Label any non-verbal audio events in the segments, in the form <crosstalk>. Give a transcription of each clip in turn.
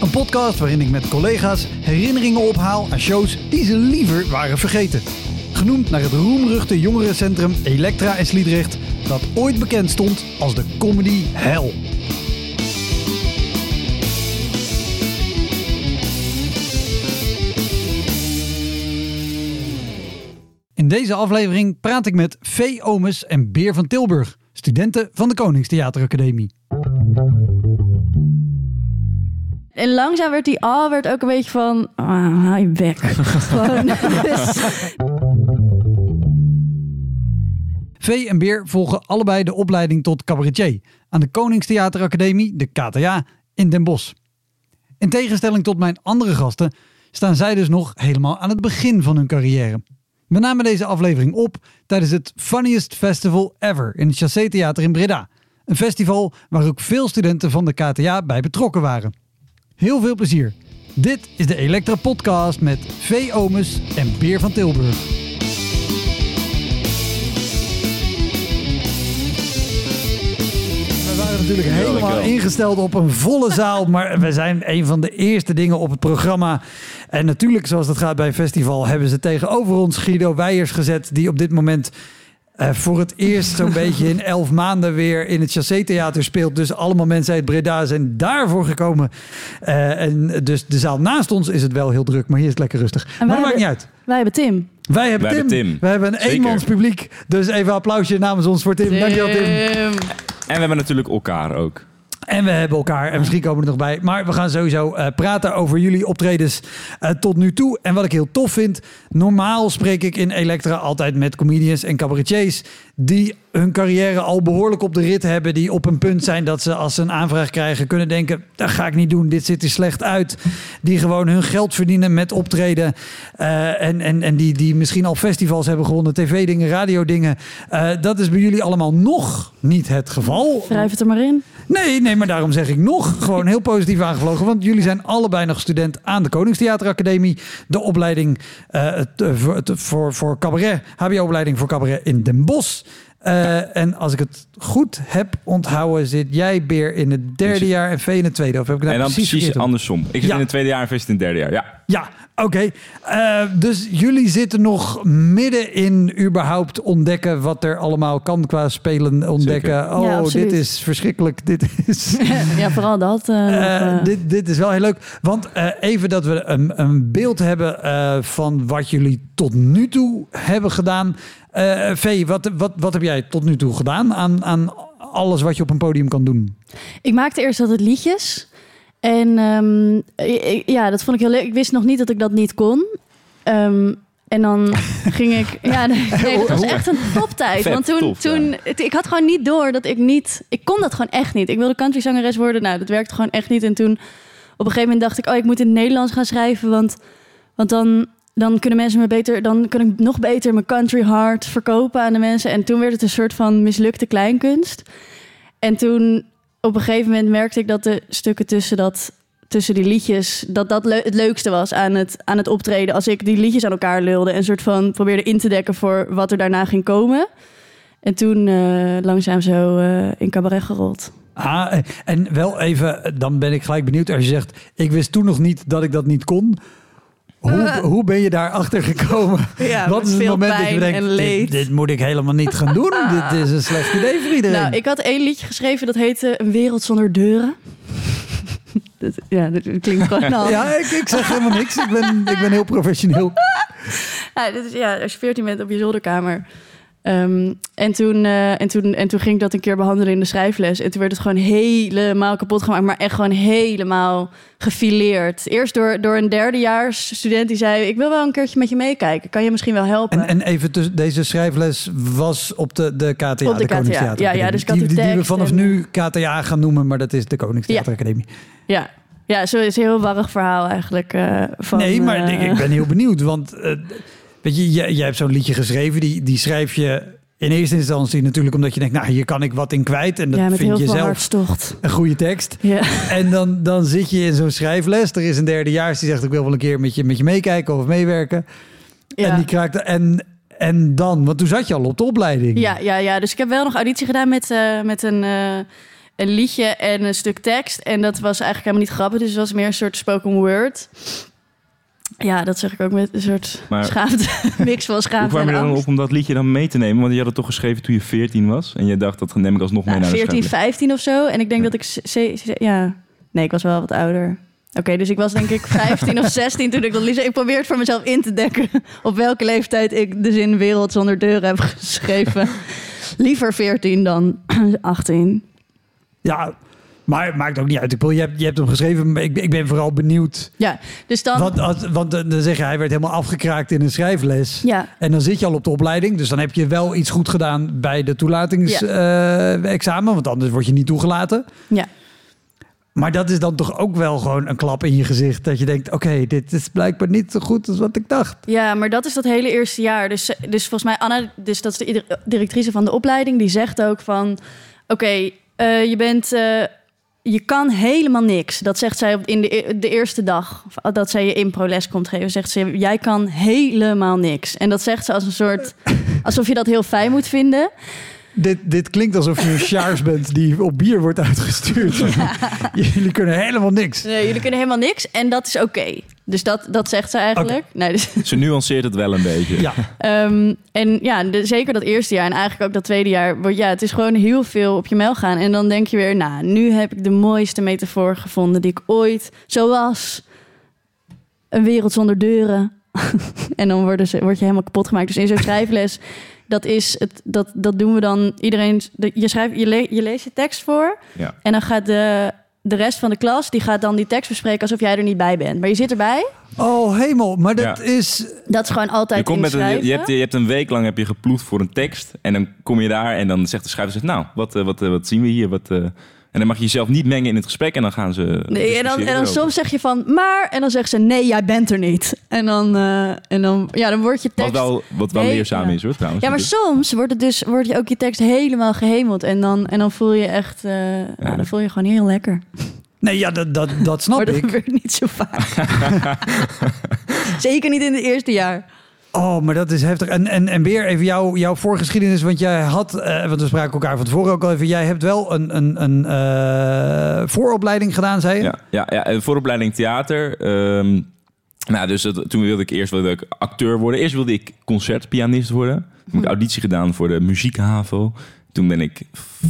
Een podcast waarin ik met collega's herinneringen ophaal aan shows die ze liever waren vergeten. Genoemd naar het roemruchte jongerencentrum Elektra in Sliedrecht, dat ooit bekend stond als de comedy hell. In deze aflevering praat ik met Vee Omes en Beer van Tilburg, studenten van de Koningstheateracademie. En langzaam werd die al werd ook een beetje van, ah, hou je bek. Gewoon, <laughs> Vee en Beer volgen allebei de opleiding tot cabaretier aan de Koningstheateracademie, de KTA, in Den Bosch. In tegenstelling tot mijn andere gasten staan zij dus nog helemaal aan het begin van hun carrière. We namen deze aflevering op tijdens het Funniest Festival Ever in het Chassé Theater in Breda. Een festival waar ook veel studenten van de KTA bij betrokken waren. Heel veel plezier. Dit is de Elektra Podcast met V. Omes en Beer van Tilburg. We waren natuurlijk helemaal ingesteld op een volle zaal, maar we zijn een van de eerste dingen op het programma. En natuurlijk, zoals dat gaat bij een festival, hebben ze tegenover ons Guido Weijers gezet, die op dit moment eh, voor het eerst zo'n <laughs> beetje in elf maanden weer in het Chassé Theater speelt. Dus allemaal mensen uit Breda zijn daarvoor gekomen. Eh, en dus de zaal naast ons is het wel heel druk, maar hier is het lekker rustig. maar wij dat maakt niet uit. wij hebben Tim. Wij hebben, Wij Tim. hebben Tim. We hebben een Zeker. eenmans publiek. Dus even een applausje namens ons voor Tim. Dankjewel Tim. En we hebben natuurlijk elkaar ook. En we hebben elkaar, en misschien komen we er nog bij. Maar we gaan sowieso eh, praten over jullie optredens eh, tot nu toe. En wat ik heel tof vind, normaal spreek ik in Elektra altijd met comedians en cabaretiers... die hun carrière al behoorlijk op de rit hebben. Die op een punt zijn dat ze als ze een aanvraag krijgen kunnen denken... dat ga ik niet doen, dit ziet er slecht uit. Die gewoon hun geld verdienen met optreden. eh, en en, en die, die misschien al festivals hebben gewonnen, tv-dingen, radio-dingen. Eh, dat is bij jullie allemaal nog niet het geval. Wrijf het er maar in. Nee, nee, maar daarom zeg ik nog gewoon heel positief aangevlogen. Want jullie zijn allebei nog student aan de Koningstheateracademie. De opleiding eh, voor, voor, voor cabaret, HBO-opleiding voor cabaret in Den Bosch. Eh, en als ik het goed heb onthouden, zit jij, Beer, in het derde jaar en Vee in het tweede. Of heb ik dat en dan precies, andersom. Ik zit Ja. in het tweede jaar en Vest in het derde jaar. Ja. Ja, oké. Eh, dus jullie zitten nog midden in überhaupt ontdekken wat er allemaal kan qua spelen. Ontdekken, Zeker. oh, Ja, dit is verschrikkelijk. Dit is... <laughs> ja, vooral dat. eh, Eh, eh. dit, dit is wel heel leuk. Want eh, even dat we een, een beeld hebben eh, van wat jullie tot nu toe hebben gedaan. Eh Vee, wat, wat, wat heb jij tot nu toe gedaan aan, aan alles wat je op een podium kan doen? Ik maakte eerst altijd liedjes. En ehm, ik- ja, dat vond ik heel leuk. Ik wist nog niet dat ik dat niet kon. Ehm, en dan <laughs> ging ik... Ja, nee, nee, dat was echt een toptijd. Want toen, toen ik had gewoon niet door dat ik niet... Ik kon dat gewoon echt niet. Ik wilde countryzangeres worden. Nou, dat werkte gewoon echt niet. En toen op een gegeven moment dacht ik... Oh, ik moet in het Nederlands gaan schrijven. Want, want dan, dan kunnen mensen me beter... Dan kan ik nog beter mijn country heart verkopen aan de mensen. En toen werd het een soort van mislukte kleinkunst. En toen op een gegeven moment merkte ik dat de stukken tussen, dat, tussen die liedjes, dat dat het leukste was aan het, aan het optreden. Als ik die liedjes aan elkaar lulde en soort van probeerde in te dekken voor wat er daarna ging komen. En toen eh, langzaam zo eh, in cabaret gerold. Ah, en wel even, dan ben ik gelijk benieuwd als je zegt... ik wist toen nog niet dat ik dat niet kon... Hoe, hoe ben je daarachter gekomen? <laughs> Ja, Wat is het moment dat je denkt, en dit, moet ik helemaal niet gaan doen. <laughs> dit is een slecht idee voor iedereen. Nou, ik had één liedje geschreven dat heette Een wereld zonder deuren. <laughs> dat, ja, dat klinkt gewoon al. Ja, ik, ik zeg helemaal niks. Ik ben, ik ben heel professioneel. Ja, dit is, ja, als je 14 bent op je zolderkamer. Ehm, en, toen, eh, en, toen, en toen ging ik dat een keer behandelen in de schrijfles. En toen werd het gewoon helemaal kapot gemaakt. Maar echt gewoon helemaal gefileerd. Eerst door, door een derdejaars student die zei... ik wil wel een keertje met je meekijken. Kan je misschien wel helpen? En, en even, tussen, deze schrijfles was op de, de KTA, Op de de KTA, Koningstheater. ja, ja, dus ik had die, de die, die we vanaf en- nu KTA gaan noemen, maar dat is de Koningstheateracademie. Ja, Ja, zo is een heel warrig verhaal eigenlijk. eh, van, nee, maar eh, ik, ik ben heel benieuwd. Want weet je, jij, jij hebt zo'n liedje geschreven. Die, die schrijf je in eerste instantie natuurlijk omdat je denkt... nou, hier kan ik wat in kwijt. En dat ja, vind je zelf hartstocht. een goede tekst. Ja. En dan, dan zit je in zo'n schrijfles. Er is een derdejaars die zegt... ik wil wel een keer met je, met je meekijken of meewerken. En Ja. die kraakt... En, en dan, want toen zat je al op de opleiding. Ja, ja, ja, dus ik heb wel nog auditie gedaan met, eh, met een, eh, een liedje en een stuk tekst. En dat was eigenlijk helemaal niet grappig, dus het was meer een soort spoken word. Ja, dat zeg ik ook met een soort Maar- schaamte, <laughs> mix van Hoe schaamte kwam je en er dan angst. op om dat liedje dan mee te nemen? Want je had het toch geschreven toen je 14 was. En je dacht, dat neem ik alsnog mee Nou, naar de 14, schrijfles. 15 of zo. En ik denk Ja. dat ik... ja, nee, ik was wel wat ouder. Oké, dus ik was denk ik 15 of 16 toen ik dat liedje... Ik probeer het voor mezelf in te dekken... <laughs> op welke leeftijd ik de zin Wereld zonder deuren heb geschreven. <laughs> Liever 14 dan <clears throat> 18. Ja, maar het maakt ook niet uit. Ik bedoel, je, hebt, je hebt hem geschreven, maar ik, ik ben vooral benieuwd. Ja, dus dan... Want, als- want dan dan zeg je, hij werd helemaal afgekraakt in een schrijfles. Ja, En dan zit je al op de opleiding. Dus dan heb je wel iets goed gedaan bij de toelatingsexamen. want anders word je niet toegelaten. ja. Maar dat is dan toch ook wel gewoon een klap in je gezicht. Dat je denkt, oké, dit is blijkbaar niet zo goed als wat ik dacht. Ja, maar dat is dat hele eerste jaar. Dus, dus volgens mij, Anna, dus dat is de directrice van de opleiding, die zegt ook van: Oké, eh, je bent. eh, je kan helemaal niks. Dat zegt zij op- in de, e- de eerste dag dat zij je impro-les komt geven. Zegt ze: Jij kan helemaal niks. En dat zegt ze als een soort. <laughs> alsof je dat heel fijn moet vinden. Dit, dit klinkt alsof je een sjaars bent die op bier wordt uitgestuurd. <laughs> Jullie kunnen helemaal niks. Nee, jullie kunnen helemaal niks en dat is oké. Dus dat, dat zegt ze eigenlijk. Nee, dus, <laughs> Ze nuanceert het wel een beetje. Ja, Ehm, en ja, de- zeker dat eerste jaar en eigenlijk ook dat tweede jaar. wordt- Ja, het is gewoon heel veel op je mel gaan. En dan denk je weer, nou, nu heb ik de mooiste metafoor gevonden die ik ooit... Zoals een wereld zonder deuren. <laughs> en dan worden ze, word je helemaal kapot gemaakt. Dus in zo'n schrijfles, <laughs> dat is het, dat, dat doen we dan iedereen... de- Je, schrijft, je, le- je leest je tekst voor Ja. en dan gaat de, de rest van de klas... die gaat dan die tekst bespreken alsof jij er niet bij bent. Maar je zit erbij. Oh hemel, maar dat Ja. is... Dat is gewoon altijd Je, komt met een, je, hebt, je hebt een week lang heb je geploegd voor een tekst. En dan kom je daar en dan zegt de schrijver... Zegt, nou, wat, eh, wat, eh, wat zien we hier? Wat, eh?" Dan mag je jezelf niet mengen in het gesprek. En dan gaan ze... Nee, en dan, en dan soms zeg je van, maar... En dan zegt ze, nee, jij bent er niet. En dan, eh, en dan, ja, dan wordt je Wat tekst... wel, wat wel Nee, leerzaam ja. is hoor, trouwens. Ja, maar natuurlijk. soms wordt het dus wordt je ook je tekst helemaal gehemeld. En dan, en dan voel je echt... eh, nou, dan voel je gewoon heel lekker. Nee, ja, dat, dat, dat snap Maar dat ik. gebeurt niet zo vaak. <laughs> Zeker niet in het eerste jaar. Oh, maar dat is heftig. En, en, en weer even jouw, jouw voorgeschiedenis. Want jij had, eh, want we spraken elkaar van tevoren ook al even. Jij hebt wel een, een, een eh, vooropleiding gedaan, zei je? Ja, ja, ja eh, vooropleiding theater. Ehm, nou, dus dat- toen wilde ik eerst wilde ik acteur worden. Eerst wilde ik concertpianist worden. Toen heb ik auditie gedaan voor de muziekhaven. Toen ben ik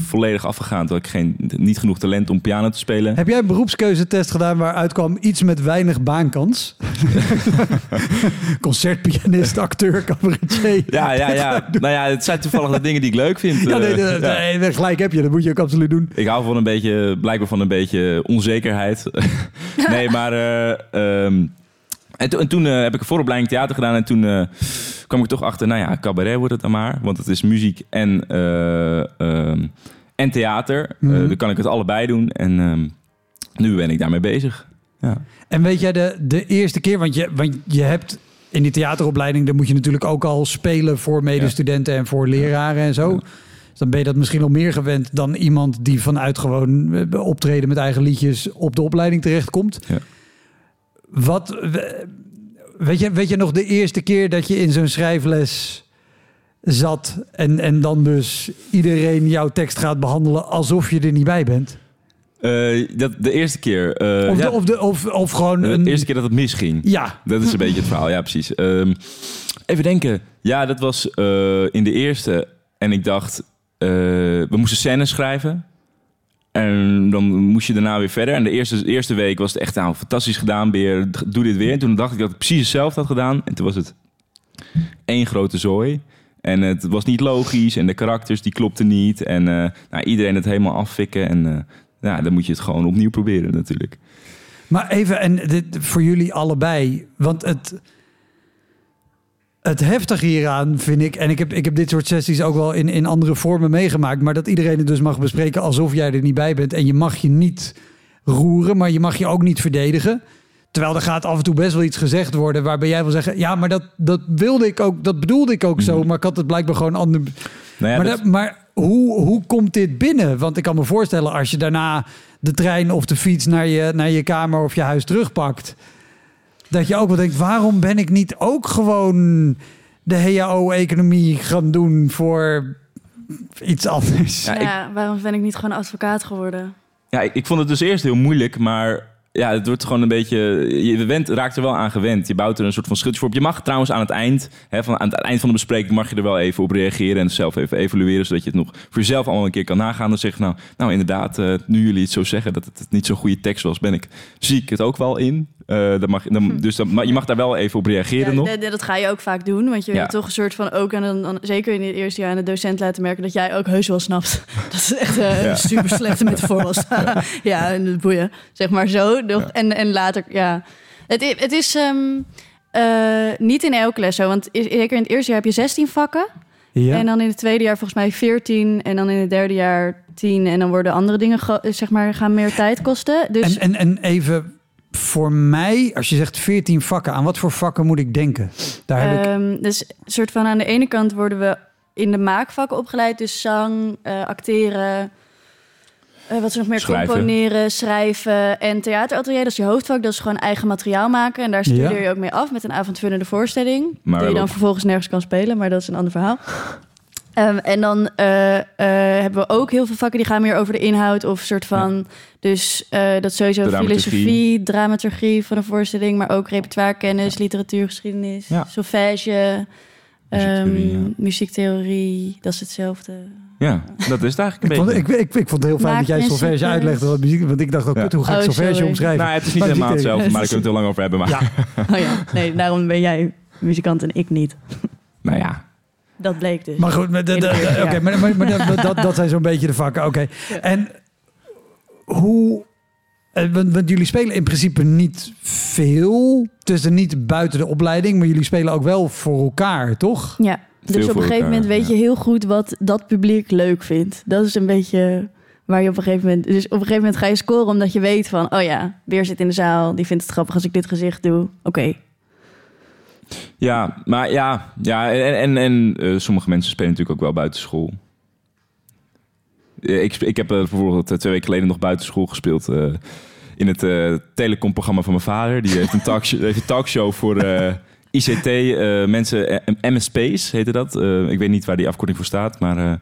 volledig afgegaan. Toen had ik geen, niet genoeg talent om piano te spelen. Heb jij een beroepskeuzetest gedaan waaruit kwam iets met weinig baankans? <laughs> Concertpianist, acteur, cabaretier. Ja, ja, ja. nou ja, het zijn toevallig de dingen die ik leuk vind. Ja, nee, Eh, de- ja. nee, gelijk heb je. Dat moet je ook absoluut doen. Ik hou van een beetje, blijkbaar van een beetje onzekerheid. <laughs> nee, maar. eh, ehm, en, to- en toen eh, heb ik een vooropleiding theater gedaan. En toen eh, kwam ik toch achter, nou ja, cabaret wordt het dan maar. Want het is muziek en, eh, ehm, en theater. Mhm. dan kan ik het allebei doen. En ehm, nu ben ik daarmee bezig. Ja. En weet jij de, de eerste keer, want je, want je hebt in die theateropleiding, dan moet je natuurlijk ook al spelen voor medestudenten en voor leraren en zo. Dus dan ben je dat misschien nog meer gewend dan iemand die vanuit gewoon optreden met eigen liedjes op de opleiding terechtkomt. Ja. Wat, we- weet je, weet je nog de eerste keer dat je in zo'n schrijfles zat en, en dan dus iedereen jouw tekst gaat behandelen alsof je er niet bij bent? Eh, dat, de eerste keer. eh, Of, ja, de, of, de, of, of gewoon de een... eerste keer dat het misging. Ja, Dat is een beetje het verhaal, ja, precies. Ehm, even denken. Ja, dat was eh, in de eerste. En ik dacht, we moesten scènes schrijven. En dan moest je daarna weer verder. En de eerste, eerste week was het echt nou, fantastisch gedaan, Beer. Doe dit weer. En toen dacht ik dat ik precies hetzelfde had gedaan. En toen was het één grote zooi. En het was niet logisch. En de karakters die klopten niet. En eh, nou, iedereen het helemaal affikken. En ja, dan moet je het gewoon opnieuw proberen natuurlijk. Maar even, en dit, voor jullie allebei, want het, het heftige hieraan vind ik, en ik heb, ik heb dit soort sessies ook wel in, in andere vormen meegemaakt, maar dat iedereen het dus mag bespreken alsof jij er niet bij bent en je mag je niet roeren, maar je mag je ook niet verdedigen. Terwijl er gaat af en toe best wel iets gezegd worden waarbij jij wil zeggen, ja, maar dat, dat wilde ik ook, dat bedoelde ik ook zo, maar ik had het blijkbaar gewoon ander. Nou ja, maar dat- maar hoe, hoe komt dit binnen? Want ik kan me voorstellen als je daarna de trein of de fiets naar je, naar je kamer of je huis terugpakt, dat je ook wel denkt, waarom ben ik niet ook gewoon de HAO-economie gaan doen voor iets anders? Ja, waarom ben ik niet gewoon advocaat geworden? Ja, ik, ik vond het dus eerst heel moeilijk, maar ja, het wordt gewoon een beetje... Je went, raakt er wel aan gewend. Je bouwt er een soort van schildje voor op. Je mag trouwens aan het eind, hè, van, aan het eind van de bespreking... mag je er wel even op reageren en zelf even evalueren... zodat je het nog voor jezelf allemaal een keer kan nagaan. Dan zeg je nou, nou inderdaad, eh, nu jullie het zo zeggen... dat het niet zo'n goede tekst was, ben ik, zie ik het ook wel in. Eh, dan mag, dan, dus dan, maar je mag daar wel even op reageren Ja, nog. dat, dat ga je ook vaak doen, want je Ja. wil toch een soort van ook... en dan, zeker in het eerste jaar aan de docent laten merken... dat jij ook heus wel snapt. <laughs> Dat is echt eh, Ja. een super slechte metafoor was. <laughs> <laughs> ja, en het boeien. Zeg maar zo. En, en later, ja. Het, het is ehm, eh, niet in elke les zo, want zeker in het eerste jaar heb je 16 vakken... Ja. En dan in het tweede jaar volgens mij 14. En dan in het derde jaar 10. En dan worden andere dingen, zeg maar, gaan meer tijd kosten. Dus En, en, en even voor mij, als je zegt 14 vakken, aan wat voor vakken moet ik denken? Daar heb ik. Ehm, dus soort van aan de ene kant worden we in de maakvakken opgeleid. Dus zang, eh, acteren. Eh, wat er nog meer? Schrijven. Componeren, schrijven en theateratelier. Dat is je hoofdvak. Dat is gewoon eigen materiaal maken. En daar studeer Ja. je ook mee af met een avondvullende voorstelling. we die je dan ook- vervolgens nergens kan spelen. Maar dat is een ander verhaal. <laughs> Ehm, en dan eh, eh, hebben we ook heel veel vakken die gaan meer over de inhoud of soort van. Dus eh, dat is sowieso Dramaturgie. filosofie, dramaturgie van een voorstelling, maar ook repertoirekennis, literatuurgeschiedenis, Ja. solfège, Muziektheorie, ehm, ja. muziektheorie. Dat is hetzelfde. Ja, dat is het eigenlijk Ik een vond, beetje. ik, ik, ik vond het heel fijn dat jij solfège uitlegde. Wat muziek, want ik dacht ook, Ja. hoe ga ik Oh, solfège omschrijven? Nou, het is niet helemaal hetzelfde, maar <laughs> daar kunnen we het heel lang over hebben. Maar Ja, Oh ja, nee, daarom ben jij muzikant en ik niet. nou ja, Dat bleek dus. maar goed, maar, de maar, maar, maar dat, dat, zijn zo'n <laughs> beetje de vakken. Oké. En hoe... eh, Want, want jullie spelen in principe niet veel. Dus er niet buiten de opleiding. Maar jullie spelen ook wel voor elkaar, toch? Ja, dus op een gegeven elkaar, moment weet ja. je heel goed wat dat publiek leuk vindt. Dat is een beetje waar je op een gegeven moment... Dus op een gegeven moment ga je scoren omdat je weet van... Oh ja, Weer zit in de zaal, die vindt het grappig als ik dit gezicht doe. Oké. Ja, maar ja, ja en, en, en eh, sommige mensen spelen natuurlijk ook wel buitenschool. Eh, Ik, ik heb eh, bijvoorbeeld eh, twee weken geleden nog buitenschool gespeeld eh, in het telecomprogramma van mijn vader. Die heeft een, talkshow, <laughs> heeft een talkshow voor ICT, eh, mensen, eh, MSP's heette dat. Eh, ik weet niet waar die afkorting voor staat, maar... eh,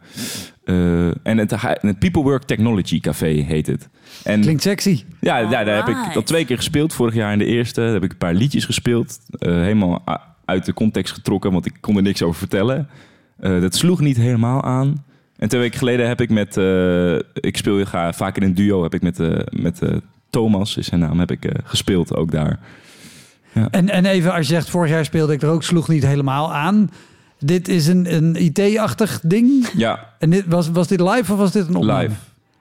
eh, en het, het People Work Technology Café heet het. En Klinkt sexy. ja, ja, daar heb ik al twee keer gespeeld. Vorig jaar in de eerste daar heb ik een paar liedjes gespeeld. eh, helemaal uit de context getrokken, want ik kon er niks over vertellen. Eh, dat sloeg niet helemaal aan. En twee weken geleden heb ik met... eh, ik speel graag, vaak in een duo, heb ik met, eh, met Thomas, is zijn naam, heb ik eh, gespeeld ook daar. En, en even, als je zegt, vorig jaar speelde ik er ook, sloeg niet helemaal aan. Dit is een, een IT-achtig ding. Ja, En dit, was, was dit live of was dit een opname? live.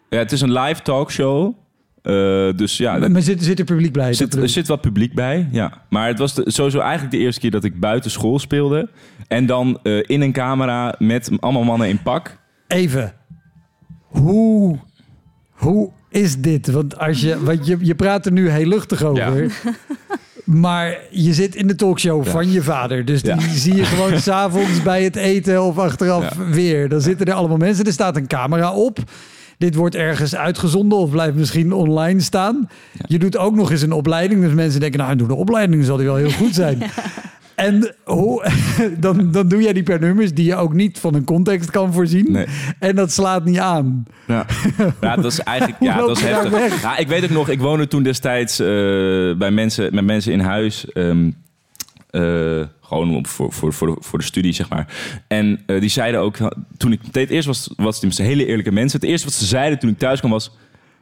Ja, het is een live talkshow. Eh, dus ja, Maar maar zit, zit er publiek bij? Er zit, er wat publiek bij, ja. Maar het was de- sowieso eigenlijk de eerste keer dat ik buiten school speelde. En dan eh, in een camera met allemaal mannen in pak. Even. Hoe, hoe is dit? Want, als je, want je, je praat er nu heel luchtig over. <laughs> Maar je zit in de talkshow Ja. van je vader. Dus die Ja. zie je gewoon <laughs> s'avonds bij het eten of achteraf Ja. weer. Dan zitten er allemaal mensen. Er staat een camera op. Dit wordt ergens uitgezonden of blijft misschien online staan. Je doet ook nog eens een opleiding. Dus mensen denken, nou, hij doet een opleiding. Dan zal die wel heel goed zijn. <laughs> En hoe, <laughs> dan, dan doe jij die per nummers die je ook niet van een context kan voorzien. Nee. En dat slaat niet aan. Ja, <laughs> ja dat is eigenlijk ja, dat is heftig. Ja, ik weet het nog, ik woonde toen destijds eh, bij mensen, met mensen in huis. ehm, eh, gewoon op, voor, voor, voor, de, voor de studie, zeg maar. En eh, die zeiden ook, toen ik het eerst was, was het hele eerlijke mensen. Het eerste wat ze zeiden toen ik thuis kwam was...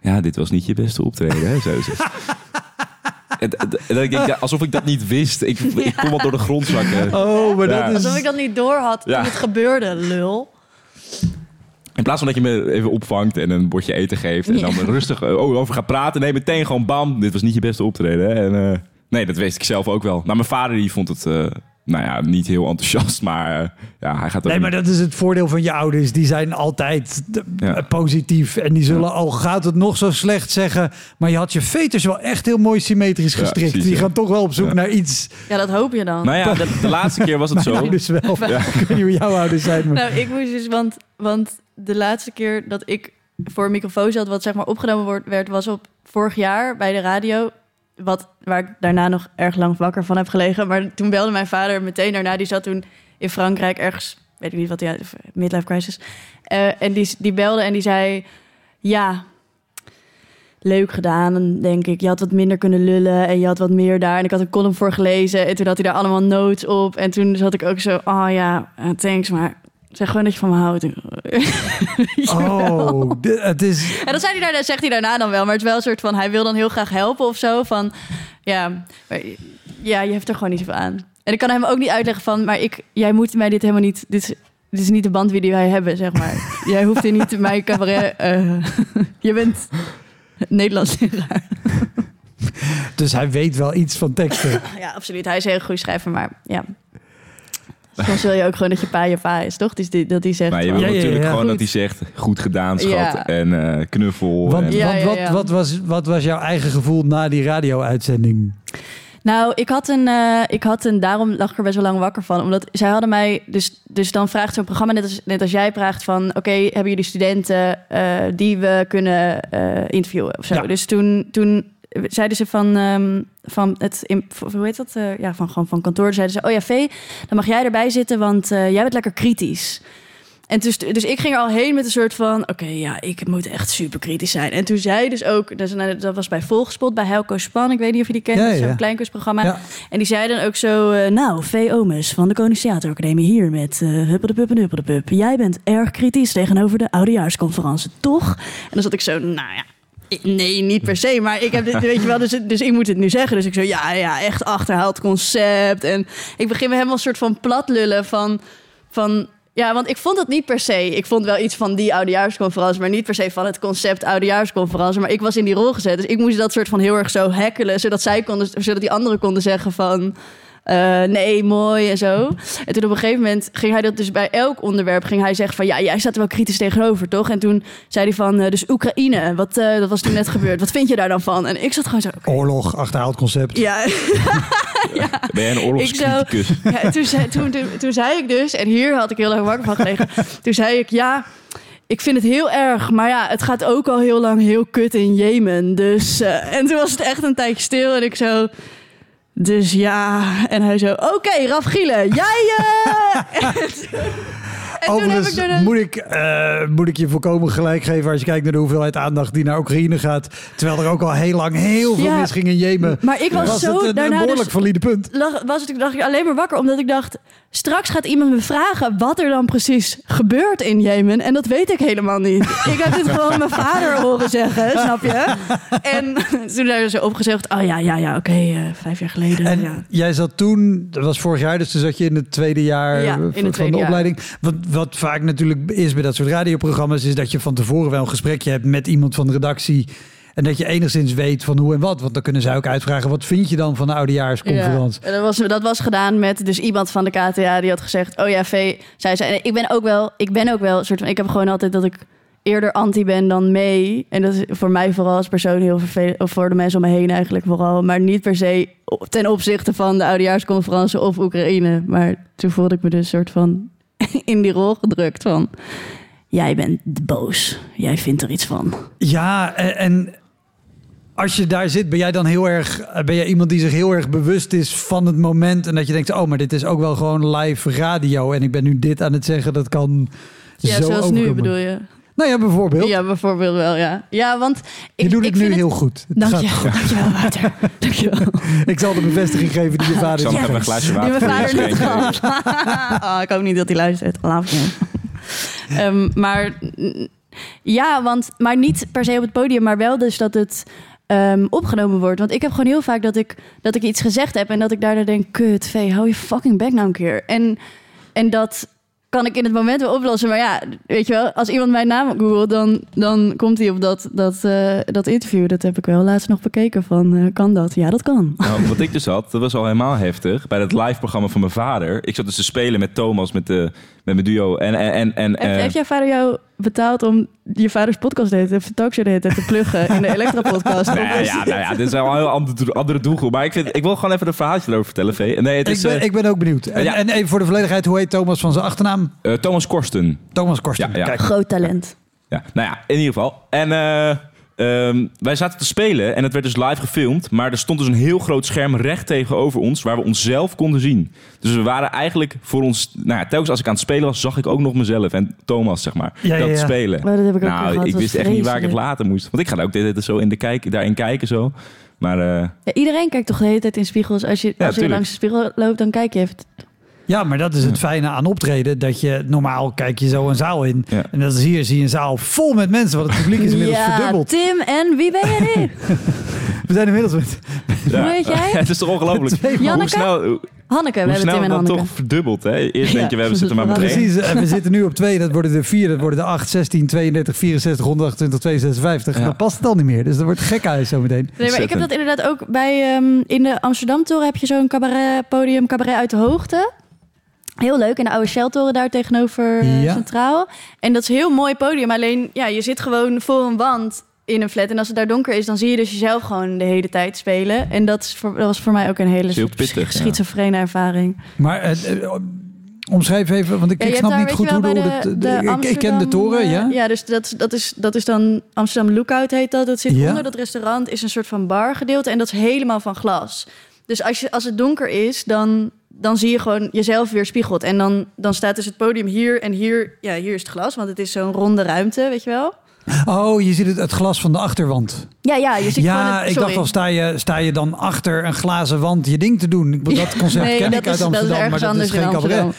Ja, dit was niet je beste optreden, hè, ze. <laughs> <laughs> Ik denk, alsof ik dat niet wist. Ik, ik kon wat door de grond zakken. Oh, maar Ja. dat is... Alsof ik dat niet door had Ja. toen het gebeurde, lul. In plaats van dat je me even opvangt en een bordje eten geeft... en dan Ja. rustig eh, over gaat praten. Nee, meteen gewoon bam. Dit was niet je beste optreden. Hè? En, eh, nee, dat wist ik zelf ook wel. Maar mijn vader die vond het eh, nou ja, niet heel enthousiast, maar eh, ja, hij gaat ook Nee, maar dat is het voordeel van je ouders. Die zijn altijd eh, Ja. positief. En die zullen, al gaat het nog zo slecht zeggen... maar je had je veters wel echt heel mooi symmetrisch Ja, gestrikt. precies, die ja. gaan toch wel op zoek Ja. naar iets. Ja, dat hoop je dan. Nou ja, de, de laatste keer was het <laughs> Mijn zo. ouders wel. <laughs> Ja. Ik weet niet hoe jouw ouders zijn. Maar... Nou, ik moest dus, want, want de laatste keer dat ik voor een microfoon zat, wat zeg maar opgenomen wordt, werd, was op vorig jaar bij de radio. Wat, waar ik daarna nog erg lang wakker van heb gelegen. Maar toen belde mijn vader meteen daarna. Die zat toen in Frankrijk ergens, weet ik niet wat had, midlife crisis. Eh, en die, die belde en die zei: Ja, leuk gedaan, denk ik. Je had wat minder kunnen lullen en je had wat meer daar. En ik had een column voor gelezen en toen had hij daar allemaal notes op. En toen zat ik ook zo, oh ja, thanks, maar zeg gewoon dat je van me houdt. <laughs> Oh, het is... En dat zei hij daarna, zegt hij daarna dan wel, maar het is wel een soort van, hij wil dan heel graag helpen of zo. Van, ja, maar, ja, je hebt er gewoon niet zoveel aan. En ik kan hem ook niet uitleggen van, maar ik, jij moet mij dit helemaal niet, dit is, dit is niet de band die wij hebben, zeg maar. <laughs> jij hoeft hier niet mijn cabaret, eh, <laughs> je bent Nederlands leraar. Dus hij weet wel iets van teksten. Ja, absoluut. Hij is een heel goed schrijver, maar ja. Soms wil je ook gewoon dat je pa je pa is, toch? Dus die, dat hij zegt... Maar je wil Ja, ja, natuurlijk ja. gewoon Goed. dat hij zegt, goed gedaan schat Ja. en eh, knuffel. Want, en, Ja, want ja, wat, ja. Wat, was, wat was jouw eigen gevoel na die radio-uitzending? Nou, ik had een, eh, ik had een, daarom lag ik er best wel lang wakker van. Omdat zij hadden mij, dus, dus dan vraagt zo'n programma, net als, net als jij vraagt van, oké, hebben jullie studenten eh, die we kunnen eh, interviewen of zo? Ja. Dus toen, toen zeiden ze van, ehm, van het, hoe heet dat? Eh, ja, van gewoon van kantoor zeiden ze, oh ja, Vee, dan mag jij erbij zitten, want eh, jij bent lekker kritisch. En dus, dus ik ging er al heen met een soort van... oké, ja, ik moet echt super kritisch zijn. En toen zei dus ook... dus, nou, dat was bij Volgespot, bij Helco Span. Ik weet niet of je die kent, Ja, dat is ja. zo'n kleinkunstprogramma. Ja. En die zei dan ook zo... eh, nou, V. Omes van de Koninklijke Theateracademie hier met... uh, huppeldepup en huppeldepup. Jij bent erg kritisch tegenover de oudejaarsconferentie, toch? En dan zat ik zo, nou ja... Nee, niet per se, maar ik heb dit, weet je wel, dus, dus ik moet het nu zeggen. Dus ik zo, ja, ja, echt achterhaald concept. En ik begin me helemaal een soort van plat lullen van, van ja, want ik vond het niet per se. Ik vond wel iets van die oudejaarsconferentie, maar niet per se van het concept oudejaarsconferentie. Maar ik was in die rol gezet, dus ik moest dat soort van heel erg zo hackelen, zodat zij konden, zodat die anderen konden zeggen van. Eh, nee, mooi en zo. En toen op een gegeven moment ging hij dat dus bij elk onderwerp ging hij zeggen van ja, jij staat er wel kritisch tegenover, toch? En toen zei hij van eh, dus Oekraïne, wat eh, dat was toen net gebeurd. Wat vind je daar dan van? En ik zat gewoon zo. oké. Oorlog, achterhaald concept. Ja, <laughs> Ben jij een oorlogscriticus? ja, toen, zei, toen, toen, toen zei ik dus, en hier had ik heel erg wakker van gelegen. <laughs> Toen zei ik, ja, ik vind het heel erg. Maar ja, het gaat ook al heel lang heel kut in Jemen. Dus, eh, en toen was het echt een tijdje stil. En ik zo, dus ja. En hij zo, oké, Raf Gielen, jij... eh <laughs> en toen heb Overigens ik een... moet, ik, eh, moet ik je volkomen gelijk geven als je kijkt naar de hoeveelheid aandacht die naar Oekraïne gaat. Terwijl er ook al heel lang heel veel Ja, misging in Jemen. Maar ik was, zo het een, een daarna behoorlijk dus valide punt. lag, was het, dacht ik alleen maar wakker. Omdat ik dacht, straks gaat iemand me vragen wat er dan precies gebeurt in Jemen. En dat weet ik helemaal niet. ik heb dit gewoon mijn vader horen zeggen, snap je? En <laughs> toen hebben ze opgezegd, oh ja, ja, ja, oké, eh, vijf jaar geleden. En ja. jij zat toen, dat was vorig jaar, dus toen zat je in het tweede jaar Ja, in het van de opleiding. Wat, wat vaak natuurlijk is bij dat soort radioprogramma's, is dat je van tevoren wel een gesprekje hebt met iemand van de redactie. En dat je enigszins weet van hoe en wat. Want dan kunnen zij ook uitvragen, wat vind je dan van de oudejaarsconferentie? Ja, dat, was, dat was gedaan met dus iemand van de KTA die had gezegd: Oh ja, V, zei ze. En ik ben ook wel, ik ben ook wel een soort van. Ik heb gewoon altijd dat ik eerder anti ben dan mee. En dat is voor mij vooral als persoon heel vervelend. Of voor de mensen om me heen eigenlijk vooral. Maar niet per se ten opzichte van de oudejaarsconferentie of Oekraïne. Maar toen voelde ik me dus een soort van <laughs> in die rol gedrukt van. Jij bent boos. Jij vindt er iets van. Ja, en als je daar zit, ben jij dan heel erg, ben jij iemand die zich heel erg bewust is van het moment en dat je denkt, oh, maar dit is ook wel gewoon live radio en ik ben nu dit aan het zeggen, dat kan Ja, zo zoals nu bedoel je. Nou ja, bijvoorbeeld. Ja, bijvoorbeeld wel, ja. Ja, want ik, je doet ik het nu vind heel goed. Het Dank gaat je, goed. dankjewel, Wouter. <laughs> Dankjewel. Ik zal de bevestiging geven die je vader Zal nog even een Die mijn vader net gehad. oh, ik hoop niet dat hij luistert. <laughs> Ehm, maar mm, ja, want maar niet per se op het podium, maar wel dus dat het ehm, opgenomen wordt. Want ik heb gewoon heel vaak dat ik, dat ik iets gezegd heb en dat ik daarna denk: kut, vee, hou je fucking bek nou een keer. En, en dat. kan ik in het moment wel oplossen. Maar ja, weet je wel, als iemand mijn naam googelt, dan, dan komt hij op dat, dat, eh, dat interview. Dat heb ik wel laatst nog bekeken van, eh, kan dat? Ja, dat kan. Nou, wat ik dus had, dat was al helemaal heftig. Bij het live programma van mijn vader. Ik zat dus te spelen met Thomas, met, de, met mijn duo. En, en, en, en Heeft, eh, heeft jouw vader jou betaald om je vaders podcast deed, of talkshow deed, te pluggen in de Elektra-podcast? <laughs> nou ja, ja, nou ja, dit is wel een heel andere, andere doelgroep. Maar ik, vind, ik wil gewoon even een verhaaltje erover vertellen, Vee. Nee, het Ik is ben, eh, ik ben ook benieuwd. En, ja. en even voor de volledigheid, hoe heet Thomas van zijn achternaam? eh, Thomas Korsten. Thomas Korsten. Ja, ja. Kijk, Groot talent. Ja, nou ja, in ieder geval. En eh, ehm, wij zaten te spelen en het werd dus live gefilmd. Maar er stond dus een heel groot scherm recht tegenover ons, waar we onszelf konden zien. Dus we waren eigenlijk voor ons... Nou ja, telkens als ik aan het spelen was, zag ik ook nog mezelf en Thomas, zeg maar, Ja, dat ja. spelen. Maar dat heb ik ook nou, gehad. ik wist echt niet waar ik het laten moest. Want ik ga daar ook de hele tijd zo in de kijk, daarin kijken zo. Maar eh, Ja, iedereen kijkt toch de hele tijd in spiegels. Als je, als je langs de spiegel loopt, dan kijk je even. Ja, maar dat is het fijne aan optreden. Dat je normaal kijk je zo een zaal in. Ja. En dat is hier zie je een zaal vol met mensen. Want het publiek is inmiddels ja, verdubbeld. Tim, en wie ben je nu? <laughs> We zijn inmiddels met... ja. Hoe heet jij? <laughs> het is toch ongelooflijk. Hoe Janneke? snel, Hanneke, we hebben Tim en Hanneke. toch verdubbeld, hè? Eerst denk je, we hebben zitten maar met. Precies, en we zitten nu op twee. Dat worden de vier, dat worden de 8, 16, 32, 64, 128, 256. 50. Ja. Dan past het al niet meer. Dus dat wordt gek huis zo meteen. Nee, maar ik heb dat inderdaad ook bij... ehm, in de Amsterdam-toren heb je zo'n cabaret, podium cabaret uit de hoogte. Heel leuk, in de oude Shell-toren daar tegenover eh, Ja. Centraal. En dat is een heel mooi podium. Alleen, ja, je zit gewoon voor een wand in een flat. En als het daar donker is, dan zie je dus jezelf gewoon de hele tijd spelen. En dat, is voor, dat was voor mij ook een hele heel pittig, ja. schizofrene ervaring. Maar eh, eh, omschrijf even, want ik, Ja, ik je snap niet goed hoe bij de- de ik, ik ken de toren, ja? Ja, dus dat, dat, is, dat is dan Amsterdam Lookout heet dat. Dat zit Ja. onder dat restaurant, is een soort van bargedeelte. En dat is helemaal van glas. Dus als, je, als het donker is, dan, dan zie je gewoon jezelf weer spiegeld. En dan, dan staat dus het podium hier en hier... Ja, hier is het glas, want het is zo'n ronde ruimte, weet je wel? Oh, je ziet het, het glas van de achterwand. Ja, ja, je ziet gewoon Ja, het... ik dacht al, sta je, sta je dan achter een glazen wand je ding te doen? Dat <laughs> concept nee, ken dat ik uit is, dat is Amsterdam, maar dat is geen cabaret. <laughs>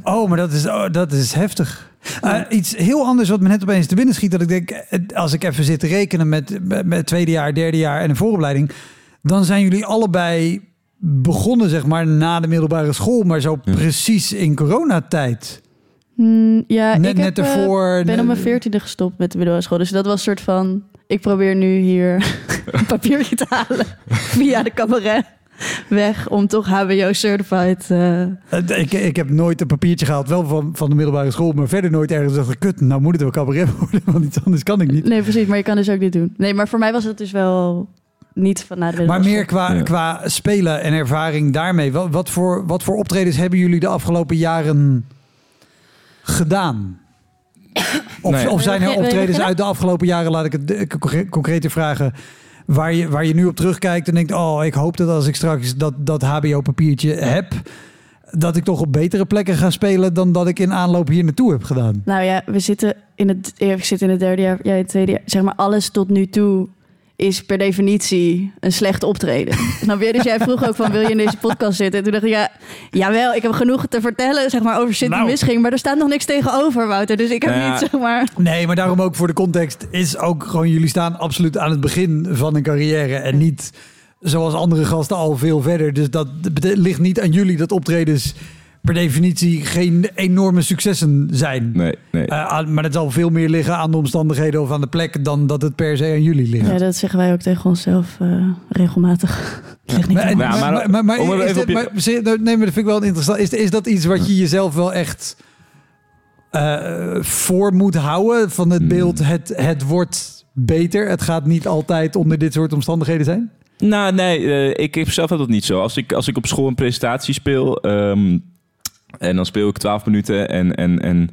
<laughs> Oh, maar dat is, oh, dat is heftig. Eh, iets heel anders wat me net opeens te binnen schiet. Dat ik denk, eh, als ik even zit te rekenen met, met, met tweede jaar, derde jaar en een vooropleiding. Dan zijn jullie allebei begonnen, zeg maar, na de middelbare school. Maar zo precies in coronatijd. Hmm, ja, Net, ik net heb, eh, ervoor. Ik ben op mijn veertiende gestopt met de middelbare school. Dus dat was een soort van... Ik probeer nu hier <laughs> een papiertje te halen <laughs> via de cabaret weg om toch HBO-certified... eh, Eh, Ik, ik heb nooit een papiertje gehaald, wel van, van de middelbare school, maar verder nooit ergens dacht kut, nou moet het wel cabaret <laughs> worden, want iets anders kan ik niet. Nee, precies, maar je kan dus ook niet doen. Nee, maar voor mij was het dus wel niet van na de Maar meer qua, Ja. qua spelen en ervaring daarmee. Wat, wat, voor, wat voor optredens hebben jullie de afgelopen jaren gedaan? Of, Nee. of zijn er optredens uit de afgelopen jaren, laat ik het concre- concreter vragen, waar je, waar je nu op terugkijkt en denkt, oh, ik hoop dat als ik straks dat, dat HBO-papiertje heb, dat ik toch op betere plekken ga spelen dan dat ik in aanloop hier naartoe heb gedaan. Nou ja, we zitten in het, ik zit in het derde jaar, jij in het tweede jaar. Zeg maar, alles tot nu toe is per definitie een slecht optreden. <laughs> Snap je? Dus jij vroeg ook van, wil je in deze podcast zitten? En toen dacht ik, ja, jawel, ik heb genoeg te vertellen zeg maar, over Sydney Nou. Misging. Maar er staat nog niks tegenover, Wouter. Dus ik heb Nou ja. niet, zeg maar... Nee, maar daarom ook voor de context is ook gewoon jullie staan absoluut aan het begin van een carrière en niet zoals andere gasten al veel verder. Dus dat ligt niet aan jullie dat optredens per definitie geen enorme successen zijn. Nee, nee. Eh, maar het zal veel meer liggen aan de omstandigheden of aan de plek dan dat het per se aan jullie ligt. Ja, dat zeggen wij ook tegen onszelf eh, regelmatig. Nee, maar dat vind ik wel interessant. Is, is dat iets wat je jezelf wel echt eh, voor moet houden? Van het Hmm. beeld, het, het wordt beter. Het gaat niet altijd onder dit soort omstandigheden zijn? Nou, nee, ik heb zelf dat niet zo. Als ik, als ik op school een presentatie speel ehm, en dan speel ik 12 minuten en, en, en,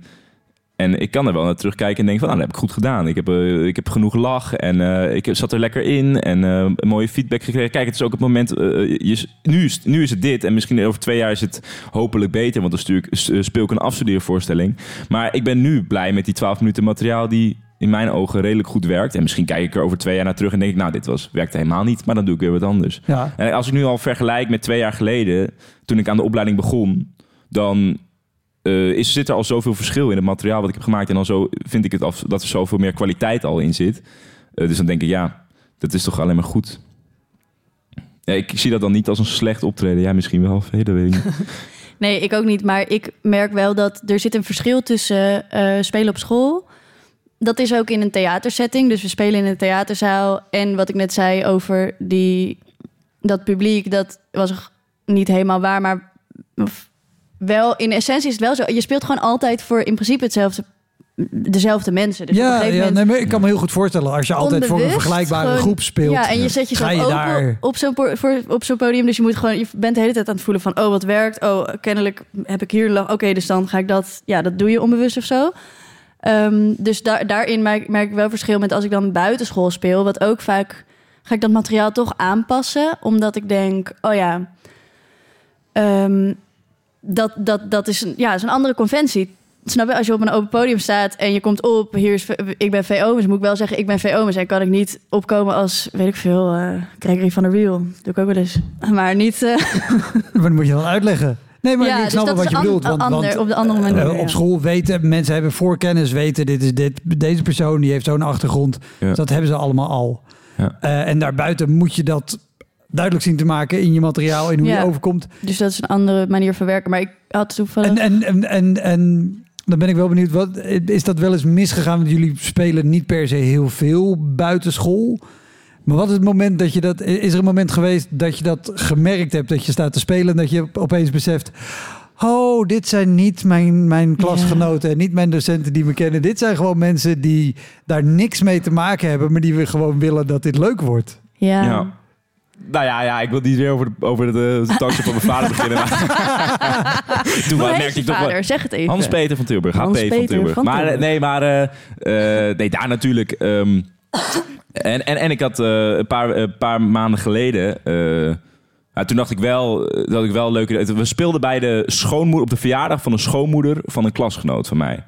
en ik kan er wel naar terugkijken en denk van, nou, dat heb ik goed gedaan. Ik heb, eh, ik heb genoeg lach en eh, ik zat er lekker in en eh, een mooie feedback gekregen. Kijk, het is ook het moment, je, nu, is, nu is het dit en misschien over twee jaar is het hopelijk beter, want dan stuur ik, speel ik een afstudeervoorstelling. Maar ik ben nu blij met die 12 minuten materiaal die in mijn ogen redelijk goed werkt. En misschien kijk ik er over twee jaar naar terug en denk ik, nou, dit was, werkte helemaal niet, maar dan doe ik weer wat anders. Ja. En als ik nu al vergelijk met twee jaar geleden, toen ik aan de opleiding begon, dan eh, is, zit er al zoveel verschil in het materiaal wat ik heb gemaakt. En dan zo vind ik het af, dat er zoveel meer kwaliteit al in zit. Eh, dus dan denk ik, ja, dat is toch alleen maar goed. Ja, ik zie dat dan niet als een slecht optreden. Ja, misschien wel, dat weet ik niet. <laughs> Nee, ik ook niet. Maar ik merk wel dat er zit een verschil tussen eh, spelen op school. Dat is ook in een theatersetting. Dus we spelen in een theaterzaal. En wat ik net zei over die, dat publiek, dat was niet helemaal waar. Maar wel, in essentie is het wel zo. Je speelt gewoon altijd voor in principe hetzelfde dezelfde mensen. Dus op een ja, ja nee, maar ik kan me heel goed voorstellen als je altijd voor een vergelijkbare gewoon- groep speelt. Ja, en je zet jezelf je ook daar. op, zo'n podium. Dus je moet gewoon, je bent de hele tijd aan het voelen van, oh, wat werkt. Oh, kennelijk heb ik hier, oké, dus dan ga ik dat, ja, dat doe je onbewust of zo. Ehm, dus daar, daarin merk, merk ik wel verschil met als ik dan buitenschool speel, wat ook vaak ga ik dat materiaal toch aanpassen, omdat ik denk, oh ja, ehm, dat, dat, dat is, een, ja, is een andere conventie. Snap je? Als je op een open podium staat en je komt op, hier is, ik ben VO, dus moet ik wel zeggen, ik ben VO, maar kan ik niet opkomen als, weet ik veel, eh Gregory van der Wiel. Doe ik ook wel eens. Maar niet... eh, <laughs> Maar dat moet je dan uitleggen. Nee, maar Ja, ik dus snap wel wat je bedoelt. Want, ander- want, op de andere eh, manier, op ja. school weten mensen hebben voorkennis, weten dit is dit, deze persoon die heeft zo'n achtergrond. Ja. Dus dat hebben ze allemaal al. Ja. Eh, en daarbuiten moet je dat duidelijk zien te maken in je materiaal en hoe Ja. je overkomt. dus dat is een andere manier van werken. Maar ik had toevallig... En, en, en, en, en dan ben ik wel benieuwd, wat, is dat wel eens misgegaan? Want jullie spelen niet per se heel veel buitenschool. Maar wat is het moment dat je dat... Is er een moment geweest dat je dat gemerkt hebt? Dat je staat te spelen en dat je opeens beseft... Oh, dit zijn niet mijn, mijn klasgenoten en niet mijn docenten die me kennen. Dit zijn gewoon mensen die daar niks mee te maken hebben... maar die we gewoon willen dat dit leuk wordt. ja. Ja. Nou ja, ja, ik wil niet weer over de, over de, de talkshow van mijn vader beginnen. Maar Toen merkte ik toch wel... Zeg het even. Hans-Peter van Tilburg. HP van Hans-Peter Tilburg. van maar eh, nee, maar eh, eh, nee, daar natuurlijk. ehm, en, en, en ik had eh, een paar, een paar maanden geleden. eh, ja, toen dacht ik wel eh, dat ik wel leuke. We speelden bij de schoonmoeder op de verjaardag van een schoonmoeder van een klasgenoot van mij.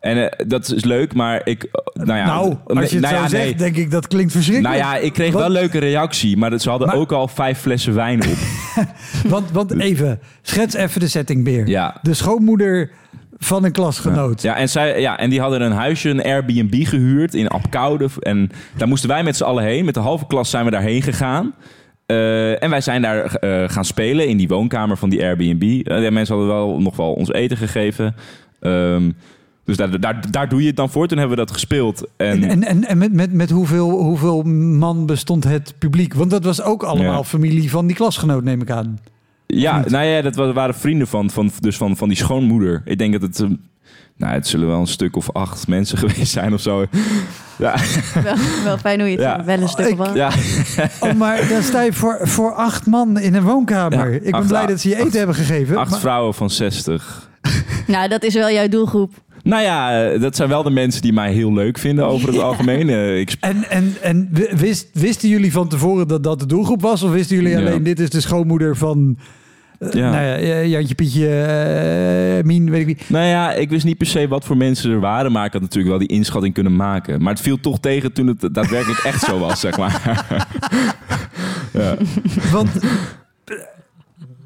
En eh, dat is leuk, maar ik. eh, Nou ja, nou, als je het nou zo ja, zegt, nee. denk ik dat klinkt verschrikkelijk. Nou ja, ik kreeg wel leuke reactie, maar dat- ze hadden Maar- ook al vijf flessen wijn op. <laughs> Want, want even, schets even de setting weer. Ja. De schoonmoeder van een klasgenoot. Ja, en, zij, ja, en die hadden een huisje, een Airbnb gehuurd in Apkoude. En daar moesten wij met z'n allen heen. Met de halve klas zijn we daarheen gegaan. Eh, en wij zijn daar gaan spelen in die woonkamer van die Airbnb. De mensen hadden wel nog wel ons eten gegeven. Ehm, dus daar, daar, daar doe je het dan voor. Toen hebben we dat gespeeld. En, En, en, met, met, met hoeveel, hoeveel man bestond het publiek? Want dat was ook allemaal Ja. familie van die klasgenoot, neem ik aan. ja, nou ja, dat wa- waren vrienden van, van, dus van, van die schoonmoeder. Ik denk dat het... ehm, nou, het zullen wel een stuk of acht mensen <laughs> geweest zijn of zo. Ja, wel, wel fijn hoe je het Ja. wel een stuk van. ja. Oh, maar dan sta je voor, voor acht man in een woonkamer. Ja, ik ben acht- blij dat ze je eten acht- hebben gegeven. acht maar- vrouwen van 60. Nou, dat is wel jouw doelgroep. Nou ja, eh, dat zijn wel de mensen die mij heel leuk vinden over het algemeen. Eh, Ik En, en, en wist, wisten jullie van tevoren dat dat de doelgroep was? Of wisten jullie Ja. alleen, dit is de schoonmoeder van... eh, Ja. Nou ja, Jantje, Pietje, eh, Mien, weet ik niet. nou ja, ik wist niet per se wat voor mensen er waren, maar ik had natuurlijk wel die inschatting kunnen maken. Maar het viel toch tegen toen het daadwerkelijk echt zo was, zeg maar. <laughs> ja. Want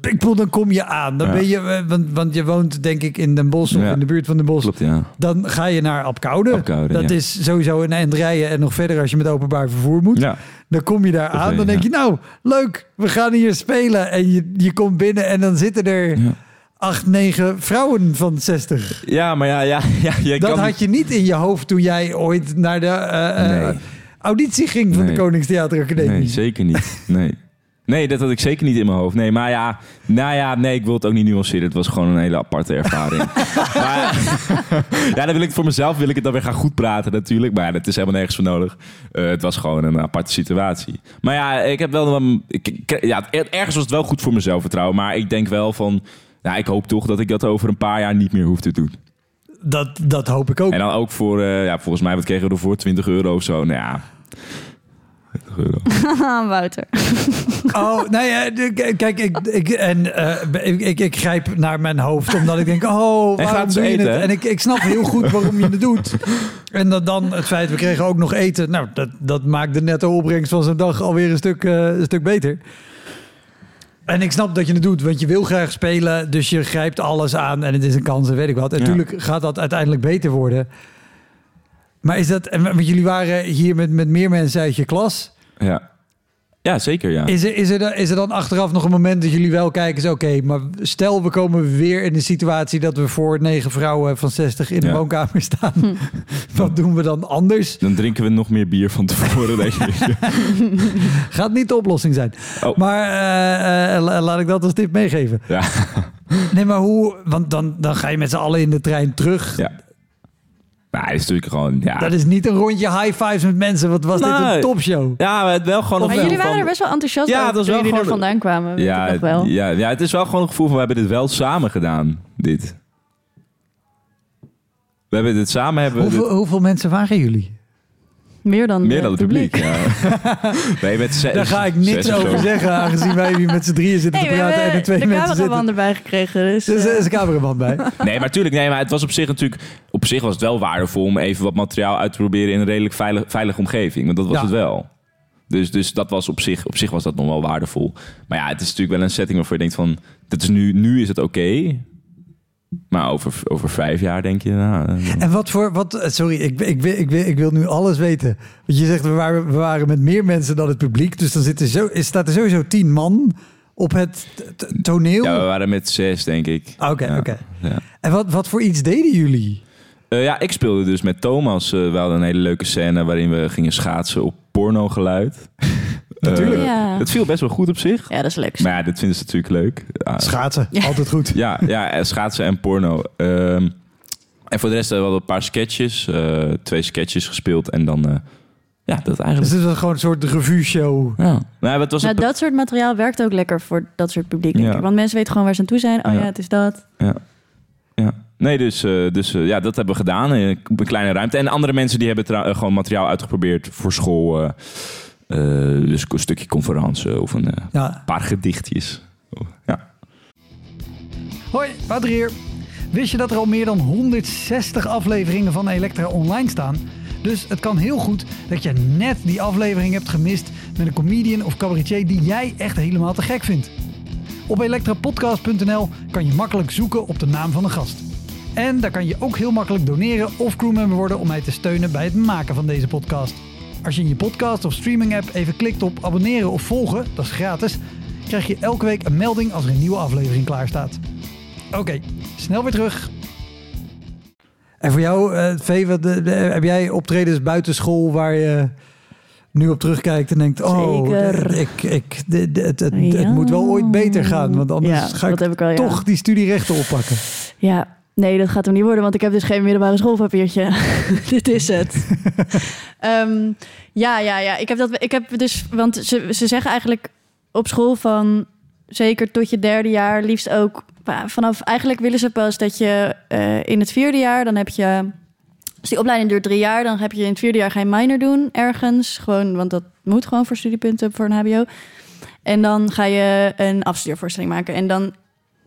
ik bedoel, dan kom je aan. Dan Ja. ben je, eh, want, want je woont denk ik in Den Bosch of Ja. in de buurt van Den Bosch. Klopt, ja. Dan ga je naar Apkoude. Apkoude, dat is sowieso een eind rijden en nog verder als je met openbaar vervoer moet. Dan kom je daar aan. Dan denk je, nou, leuk, we gaan hier spelen. En je, je komt binnen en dan zitten er acht, negen vrouwen van 60. Ja, maar ja, ja, ja je Dat kan... had je niet in je hoofd toen jij ooit naar de eh, eh, auditie ging van Nee. de Koningstheateracademie. Nee, zeker niet. Nee. Nee, dat had ik zeker niet in mijn hoofd. Nee, maar ja, nou ja, nee, ik wil het ook niet nuanceren. Het was gewoon een hele aparte ervaring. <laughs> maar, <laughs> ja, dan wil ik het voor mezelf wil ik het dan weer gaan goed praten natuurlijk. Maar ja, dat is helemaal nergens voor nodig. Eh, het was gewoon een aparte situatie. Maar ja, ik heb wel... Ik, ik- ja, ergens was het wel goed voor mijn zelfvertrouwen. Maar ik denk wel van... Ja, ik hoop toch dat ik dat over een paar jaar niet meer hoef te doen. Dat, dat hoop ik ook. En dan ook voor, eh, ja, volgens mij, wat kregen we ervoor? 20 euro of zo. Nou ja, 20 euro. <laughs> Wouter. <laughs> Oh, nee, eh, kijk, ik, ik, en, eh, ik, ik, ik grijp naar mijn hoofd omdat ik denk, oh, En waarom doe je eten, het? hè? En ik, ik snap heel goed waarom je het doet. En dat dan het feit, we kregen ook nog eten. Nou, dat, dat maakt de netto opbrengst van zo'n dag alweer een stuk, eh, een stuk beter. En ik snap dat je het doet, want je wil graag spelen. Dus je grijpt alles aan en het is een kans en weet ik wat. En Ja. natuurlijk gaat dat uiteindelijk beter worden. Maar is dat, en want jullie waren hier met, met meer mensen uit je klas. Ja. Ja, zeker, ja. Is er, is, er, dan- is er dan achteraf nog een moment dat jullie wel kijken... is oké, maar stel we komen weer in de situatie... dat we voor negen vrouwen van 60 in de Ja. woonkamer staan. <laughs> Wat doen we dan anders? Dan drinken we nog meer bier van tevoren. denk ik. <laughs> <laughs> Gaat niet de oplossing zijn. Oh. Maar eh, eh, la- laat ik dat als tip meegeven. Ja. Nee, maar hoe... Want dan, dan ga je met z'n allen in de trein terug. ja. Nou, het is natuurlijk gewoon... Ja, Dat is niet een rondje high fives met mensen. Wat was dit een Nee. topshow? ja maar het wel gewoon een gevoel jullie waren van- er best wel enthousiast Ja, over dat was toen wel jullie er gewoon- vandaan kwamen. Weet ja, ik nog wel. Ja, ja, het is wel gewoon een gevoel van... we hebben dit wel samen gedaan, dit. We hebben dit samen... Hebben dit- Hoeveel, hoeveel mensen waren jullie? Meer dan, meer eh, dan het publiek. Ja. <laughs> nee, met zes, Daar ga ik niks over zeggen, aangezien wij hier met z'n drieën zitten Hey, te we praten en er twee de mensen zitten. erbij gekregen. Dus, Dus eh, er is een cameraman bij. <laughs> Nee, maar tuurlijk, nee, maar het was op zich natuurlijk... Op zich was het wel waardevol om even wat materiaal uit te proberen... in een redelijk veilig, veilige omgeving. Want dat was Ja. het wel. Dus, dus dat was op zich, op zich was dat nog wel waardevol. Maar ja, het is natuurlijk wel een setting waarvoor je denkt van... Dit is nu, nu is het oké. Maar over, over vijf jaar denk je... Nou, eh, En wat voor, wat, sorry, ik, ik, ik, ik, wil nu alles weten. Want je zegt, we waren, we waren met meer mensen dan het publiek. Dus dan zit er zo, is- staat er sowieso tien man op het toneel. ja, we waren met zes, denk ik. Ah, Oké, Ja, oké. ja. En wat, wat voor iets deden jullie? Eh, ja, ik speelde dus met Thomas. eh we hadden een hele leuke scène waarin we gingen schaatsen op pornogeluid. <laughs> Natuurlijk. Eh, Ja. Het viel best wel goed op zich. ja, dat is leuk. Maar ja, dit vinden ze natuurlijk leuk. Ja, Schaatsen, Ja. altijd goed. ja, ja, eh, schaatsen en porno. Ehm, en voor de rest hadden we een paar sketches. eh, twee sketches gespeeld. En dan... eh, ja, dat Dus eigenlijk... het was gewoon een soort revue-show. Ja. Nou, het was Nou, dat soort materiaal werkt ook lekker voor dat soort publiek. Denk Ja. ik. Want mensen weten gewoon waar ze aan toe zijn. Oh ja, Ja. het is dat. Ja. ja. Nee, dus, eh, dus eh, ja, dat hebben we gedaan in een kleine ruimte. En andere mensen die hebben eh, gewoon materiaal uitgeprobeerd voor school. Eh, dus een stukje conferentie of een eh, Ja. paar gedichtjes. Ja. Hoi, Wouter hier. Wist je dat er al meer dan 160 afleveringen van Elektra online staan? Dus het kan heel goed dat je net die aflevering hebt gemist met een comedian of cabaretier die jij echt helemaal te gek vindt. Op elektrapodcast.nl kan je makkelijk zoeken op de naam van de gast. En daar kan je ook heel makkelijk doneren of crewmember worden om mij te steunen bij het maken van deze podcast. Als je in je podcast of streaming app even klikt op abonneren of volgen, dat is gratis, krijg je elke week een melding als er een nieuwe aflevering klaar staat. Oké, snel weer terug. En voor jou, eh Vee, wat, heb jij optredens buitenschool waar je nu op terugkijkt en denkt: Oh, Zeker. ik, ik, d- d- het, het, het Ja. moet wel ooit beter gaan, want anders Ja, ga ik ja. toch die studierechten oppakken. Ja, nee, dat gaat hem niet worden, want ik heb dus geen middelbare schoolpapiertje. <laughs> Dit is het. <laughs> Ehm, ja, ja, ja. Ik heb dat. Ik heb dus, want ze, ze zeggen eigenlijk op school van zeker tot je derde jaar, liefst ook vanaf. Eigenlijk willen ze pas dat je eh, in het vierde jaar, dan heb je. Als die opleiding duurt drie jaar, dan heb je in het vierde jaar geen minor doen ergens. Gewoon, want dat moet gewoon voor studiepunten voor een HBO. En dan ga je een afstudeervoorstelling maken. En dan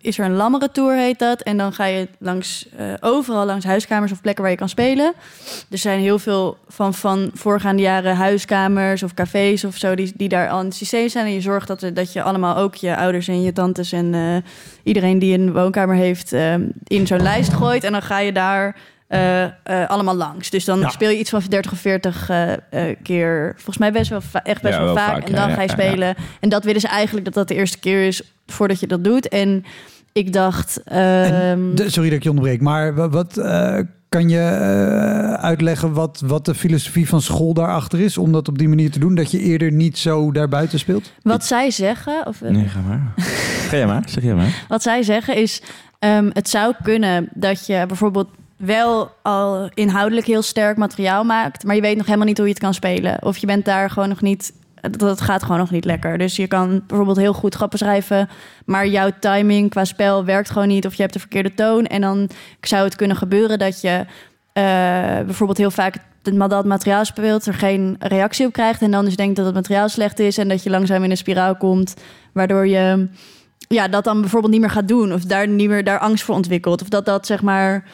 is er een lammere tour, heet dat. En dan ga je langs, eh, overal langs huiskamers of plekken waar je kan spelen. Er zijn heel veel van, van voorgaande jaren huiskamers of cafés of zo... die, die daar al in het systeem zijn. En je zorgt dat, er, dat je allemaal ook je ouders en je tantes... en eh, iedereen die een woonkamer heeft eh, in zo'n lijst gooit. En dan ga je daar... eh, eh, allemaal langs. Dus dan Ja. speel je iets van 30 of 40 eh, eh, keer. Volgens mij best wel echt best Ja, wel, wel vaak. vaak, En dan ja, ga je ja, ja. spelen. En dat willen ze eigenlijk dat dat de eerste keer is voordat je dat doet. En ik dacht. ehm, sorry dat ik je onderbreek, maar wa- wat eh, kan je eh, uitleggen wat, wat de filosofie van school daarachter is om dat op die manier te doen? Dat je eerder niet zo daarbuiten speelt? wat zij zeggen, of Nee, ga maar. Ga jij maar, zeg jij maar. <laughs> wat zij zeggen is: ehm, het zou kunnen dat je bijvoorbeeld wel al inhoudelijk heel sterk materiaal maakt, maar je weet nog helemaal niet hoe je het kan spelen. Of je bent daar gewoon nog niet. Dat gaat gewoon nog niet lekker. Dus je kan bijvoorbeeld heel goed grappen schrijven, maar jouw timing qua spel werkt gewoon niet. Of je hebt de verkeerde toon. En dan zou het kunnen gebeuren dat je eh, bijvoorbeeld heel vaak dat materiaal speelt, er geen reactie op krijgt. En dan dus denkt dat het materiaal slecht is en dat je langzaam in een spiraal komt, waardoor je ja, dat dan bijvoorbeeld niet meer gaat doen. Of daar niet meer daar angst voor ontwikkelt. Of dat dat zeg maar.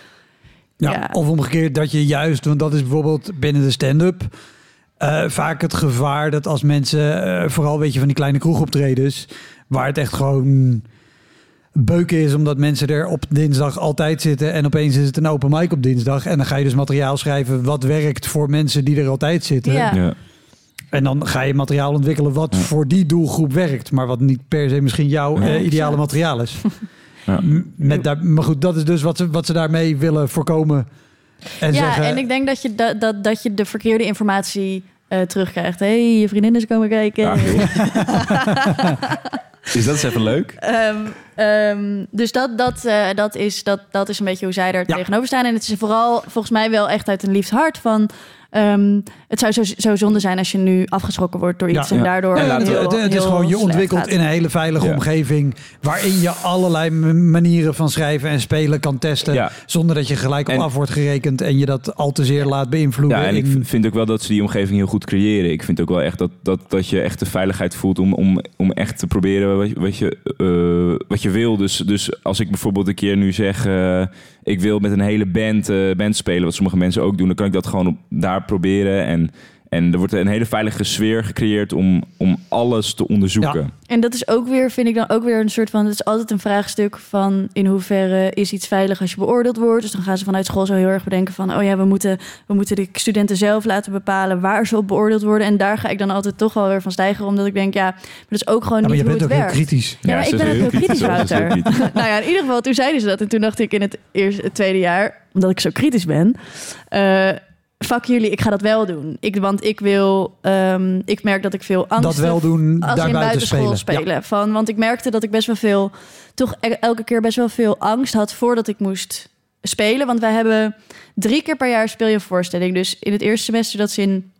Ja, Ja. Of omgekeerd dat je juist, want dat is bijvoorbeeld binnen de stand-up eh, vaak het gevaar dat als mensen, eh, vooral weet je van die kleine kroegoptredens, waar het echt gewoon beuken is omdat mensen er op dinsdag altijd zitten en opeens is het een open mic op dinsdag en dan ga je dus materiaal schrijven wat werkt voor mensen die er altijd zitten. Ja. Ja. En dan ga je materiaal ontwikkelen wat Ja. voor die doelgroep werkt. Maar wat niet per se misschien jouw Ja, eh, ideale exact. materiaal is. <laughs> Ja. Met daar, maar goed, dat is dus wat ze, wat ze daarmee willen voorkomen. En ja, zeggen, en ik denk dat je, dat, dat, dat je de verkeerde informatie eh, terugkrijgt. Hé, hey, je vriendin is komen kijken. Ja, <laughs> Is dat eens even leuk? Ehm, ehm, dus dat, dat, eh, dat, is, dat, dat is een beetje hoe zij er Ja. tegenover staan. En het is vooral volgens mij wel echt uit een liefd hart van... ehm, het zou zo, zo zonde zijn als je nu afgeschrokken wordt door iets Ja. en Ja. daardoor Ja, heel, het, het is gewoon, je ontwikkelt gaat. in een hele veilige Ja. omgeving. waarin je allerlei manieren van schrijven en spelen kan testen. Ja. zonder dat je gelijk op En- af wordt gerekend. en je dat al te zeer laat beïnvloeden. Ja, en ik in- vind ook wel dat ze die omgeving heel goed creëren. Ik vind ook wel echt dat, dat, dat je echt de veiligheid voelt om, om, om echt te proberen wat je, wat je, eh, wat je wil. Dus, dus als ik bijvoorbeeld een keer nu zeg, eh, ik wil met een hele band, eh, band spelen, wat sommige mensen ook doen, dan kan ik dat gewoon op, daar proberen. En, en er wordt een hele veilige sfeer gecreëerd om, om alles te onderzoeken. En dat is ook weer, vind ik dan ook weer een soort van... Het is altijd een vraagstuk van in hoeverre is iets veilig als je beoordeeld wordt. Dus dan gaan ze vanuit school zo heel erg bedenken van... oh ja, we moeten, we moeten de studenten zelf laten bepalen waar ze op beoordeeld worden. En daar ga ik dan altijd toch wel weer van stijgen. Omdat ik denk, ja, maar dat is ook gewoon ja, maar niet je hoe bent het ook heel werkt. kritisch. Ja, maar ik ben ook heel kritisch, Wouter. <laughs> nou ja, in ieder geval, toen zeiden ze dat. En toen dacht ik in het, eerste, het tweede jaar, omdat ik zo kritisch ben... eh fuck jullie, ik ga dat wel doen. Ik, want ik wil, ehm, ik merk dat ik veel angst dat wel doen, als daar in buiten buitenschool spelen. spelen. Van, want ik merkte dat ik best wel veel, toch e- elke keer best wel veel angst had voordat ik moest spelen. Want wij hebben drie keer per jaar speel je een voorstelling. Dus in het eerste semester, dat is in,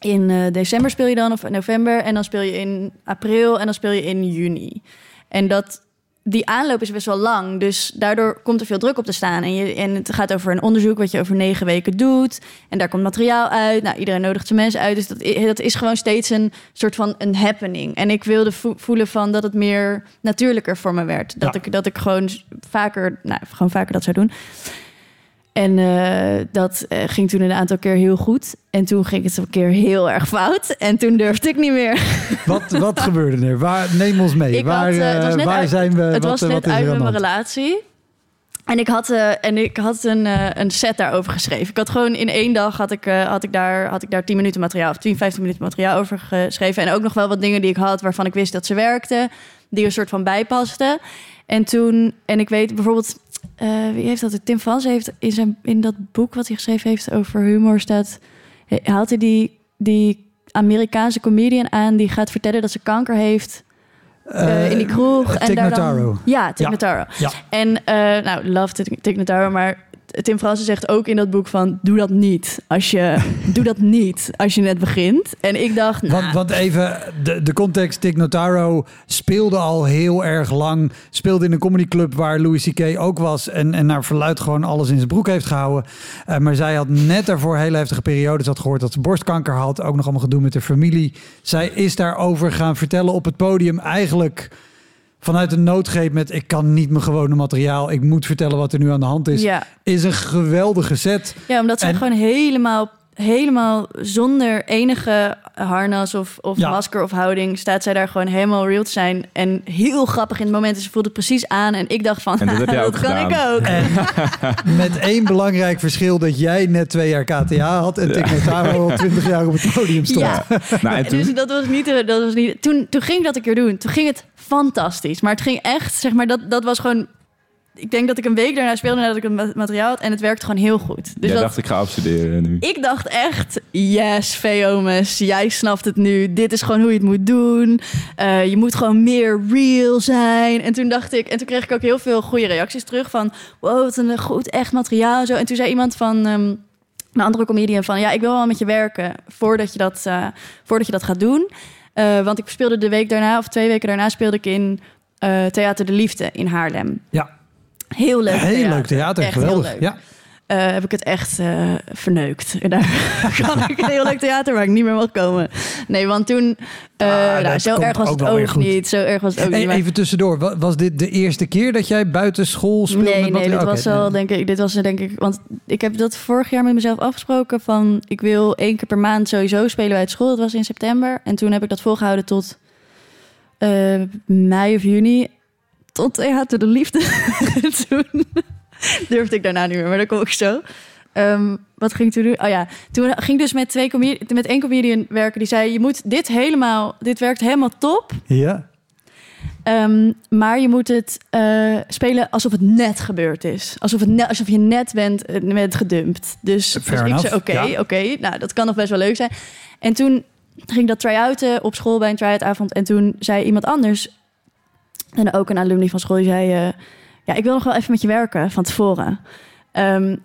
in eh, december speel je dan, of in november. En dan speel je in april en dan speel je in juni. En dat, die aanloop is best wel lang. Dus daardoor komt er veel druk op te staan. En, je, en het gaat over een onderzoek wat je over negen weken doet. En daar komt materiaal uit. Nou, iedereen nodigt zijn mensen uit. Dus dat, dat is gewoon steeds een soort van een happening. En ik wilde vo- voelen van dat het meer natuurlijker voor me werd. Dat, Ja. ik, dat ik gewoon vaker, nou, gewoon vaker dat zou doen. En eh, dat eh, ging toen een aantal keer heel goed. En toen ging het een keer heel erg fout. En toen durfde ik niet meer. <laughs> Wat, wat gebeurde er? Waar, neem ons mee. Ik waar had, eh, waar uit- zijn we? Het wat, was net wat is uit met mijn relatie. En ik had, en ik had een, een set daarover geschreven. Ik had gewoon in één dag had ik, had ik, daar, had ik daar 10 minuten materiaal of 10, 15 minuten materiaal over geschreven. En ook nog wel wat dingen die ik had waarvan ik wist dat ze werkten. Die er een soort van bijpasten. En toen, en ik weet bijvoorbeeld, eh, wie heeft dat? Tim Vans heeft in, zijn, in dat boek wat hij geschreven heeft over humor staat, eh, haalt hij die, die Amerikaanse comedian aan die gaat vertellen dat ze kanker heeft. eh, in die kroeg. En daar. Dan, ja, Tig Ja. En eh, nou, love Tig Tig Notaro, maar Tim Fransen zegt ook in dat boek van... doe dat niet als je, <laughs> doe dat niet als je net begint. En ik dacht, nou, Want, want even, de, de context, Dick Notaro speelde al heel erg lang. Speelde in een comedyclub waar Louis C.K. ook was. En, en naar verluid gewoon alles in zijn broek heeft gehouden. Eh, maar zij had net daarvoor hele heftige periodes had gehoord dat ze borstkanker had. Ook nog allemaal gedoe met de familie. Zij is daarover gaan vertellen op het podium eigenlijk... Vanuit een noodgreep met ik kan niet mijn gewone materiaal. Ik moet vertellen wat er nu aan de hand is. ja. Is een geweldige set. ja, omdat ze En- gewoon helemaal, helemaal zonder enige harnas of, of Ja. masker of houding... staat zij daar gewoon helemaal real te zijn. En heel grappig in het moment. En ze voelde het precies aan. En ik dacht van, En dat heb jij <laughs> ook kan gedaan. ik ook. En <laughs> met één belangrijk verschil dat jij net twee jaar KTA had en Dick Notaro al twintig jaar op het podium stond. Ja, <laughs> Nou, en toen, Dus dat was niet, dat was niet toen, toen ging ik dat een keer doen. Toen ging het fantastisch. Maar het ging echt, zeg maar, dat, dat was gewoon... Ik denk dat ik een week daarna speelde nadat ik het ma- materiaal had. En het werkte gewoon heel goed. Dus jij dat, dacht ik ga afstuderen nu. ik dacht echt, yes, Veomes, jij snapt het nu. Dit is gewoon hoe je het moet doen. Eh, je moet gewoon meer real zijn. En toen dacht ik, en toen kreeg ik ook heel veel goede reacties terug van, wow, wat een goed echt materiaal en zo. En toen zei iemand van, ehm, een andere comedian van, ja, ik wil wel met je werken voordat je dat, eh, voordat je dat gaat doen. Eh, want ik speelde de week daarna, of twee weken daarna, speelde ik in eh, Theater de Liefde in Haarlem. Ja, Heel leuk. heel leuk theater, Echt heel geweldig. leuk Ja. eh, heb ik het echt eh, verneukt. En daar <laughs> kan ik een heel leuk theater waar ik niet meer mag komen. Nee, want toen... eh, Ah, nou, zo erg was ook het wel ook goed. niet. Zo erg was het ook Hey, niet. maar- even tussendoor, wa- was dit de eerste keer dat jij buiten school speelde? Nee, met nee, dit was al, denk ik, dit was er, denk ik, want ik heb dat vorig jaar met mezelf afgesproken van, ik wil één keer per maand sowieso spelen bij het school. Dat was in september. En toen heb ik dat volgehouden tot mei of juni. Tot Theater de Liefde. <laughs> toen durfde ik daarna niet meer, maar daar kom ik zo. ehm, wat ging ik toen doen? Oh ja, toen ging ik dus met, twee comedi- met één comedian werken. Die zei, je moet dit helemaal... Dit werkt helemaal top. Ja. Ehm, maar je moet het eh, spelen alsof het net gebeurd is. Alsof, het net, alsof je net bent, eh, bent gedumpt. Dus, dus ik zei, oké, ja. oké. Nou, dat kan nog best wel leuk zijn. En toen ging dat try-outen op school bij een try-outavond. En toen zei iemand anders, en ook een alumni van school, die zei... eh, ja, ik wil nog wel even met je werken van tevoren. Ehm,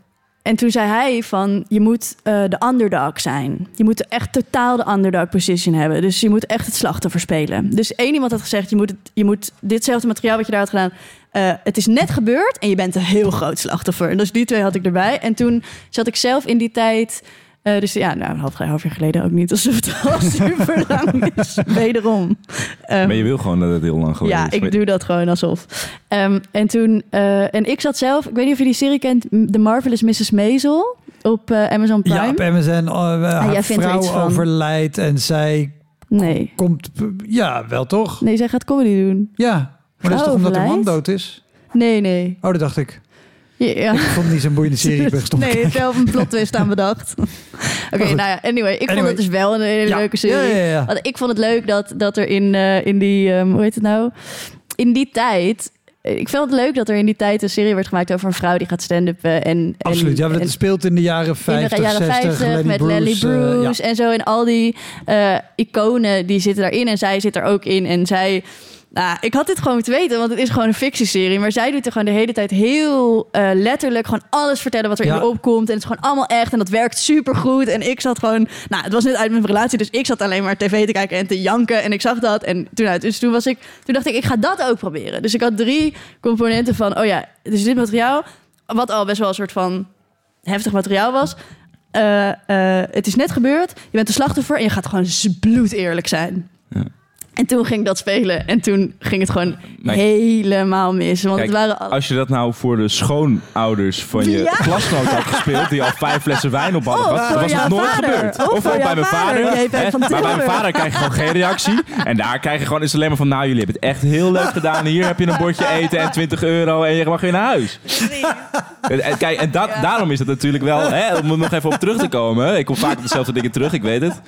en toen zei hij van, je moet eh, de underdog zijn. Je moet echt totaal de underdog position hebben. Dus je moet echt het slachtoffer spelen. Dus één iemand had gezegd, je moet, je moet ditzelfde materiaal wat je daar had gedaan... eh, het is net gebeurd en je bent een heel groot slachtoffer. En dus die twee had ik erbij. En toen zat ik zelf in die tijd... eh, dus ja, nou, een half, half jaar geleden ook niet. Alsof het al <laughs> super lang is. Wederom. Ehm, Maar je wil gewoon dat het heel lang geleden ja, is. ik doe dat gewoon alsof. Ehm, en toen, eh, en ik zat zelf, ik weet niet of je die serie kent, The Marvelous Mrs. Maisel op eh, Amazon Prime. Ja, op Amazon. Uh, haar jij vindt er vrouw iets van. overlijdt en zij nee. komt... Ja, wel toch? Nee, zij gaat comedy doen. Ja. Maar dat is toch omdat haar man dood is? Nee, nee. Oh, dat dacht ik. Ja, ja. Ik vond het niet zo'n boeiende serie. Ik ben gestopt. nee, zelf een plot twist aan bedacht. <laughs> Oké, nou ja, anyway. Ik vond het dus wel een hele Ja. leuke serie. Ja, ja, ja. Want ik vond het leuk dat, dat er in, eh, in die, ehm, hoe heet het nou? In die tijd, ik vond het leuk dat er in die tijd een serie werd gemaakt over een vrouw die gaat stand-uppen. En, Absoluut. Ja, en, dat en- speelt in de jaren in 50, de jaren 60. 50 Lenny met Bruce, Lenny eh, Bruce en zo. En al die eh, iconen die zitten daarin. En zij zit er ook in. En zij... Nou, ik had dit gewoon moeten weten, want het is gewoon een fictieserie. Maar zij doet er gewoon de hele tijd heel eh, letterlijk gewoon alles vertellen wat er Ja. in opkomt. En het is gewoon allemaal echt en dat werkt supergoed. En ik zat gewoon, nou, het was net uit mijn relatie, dus ik zat alleen maar tv te kijken en te janken. En ik zag dat. En toen, uit, dus toen, was ik, toen dacht ik, ik ga dat ook proberen. Dus ik had drie componenten van, oh ja, dus dit materiaal, wat al best wel een soort van heftig materiaal was. Eh, eh, het is net gebeurd. Je bent de slachtoffer en je gaat gewoon bloed eerlijk zijn. Ja. En toen ging ik dat spelen. En toen ging het gewoon helemaal mis. Want Kijk, het waren al... Als je dat nou voor de schoonouders van je Ja. klasgenoot had gespeeld... die al vijf flessen wijn op hadden gehad... dan voor was jouw nooit vader. gebeurd. Of Of, bij mijn vader. hè. Maar bij mijn vader krijg je gewoon geen reactie. En daar krijg je gewoon... is alleen maar van... nou, jullie hebben het echt heel leuk gedaan. Hier heb je een bordje eten en 20 euro... en je mag weer naar huis. En- Kijk, en dat, daarom is het natuurlijk wel... Hè, om er nog even op terug te komen. Ik kom vaak op dezelfde dingen terug, ik weet het.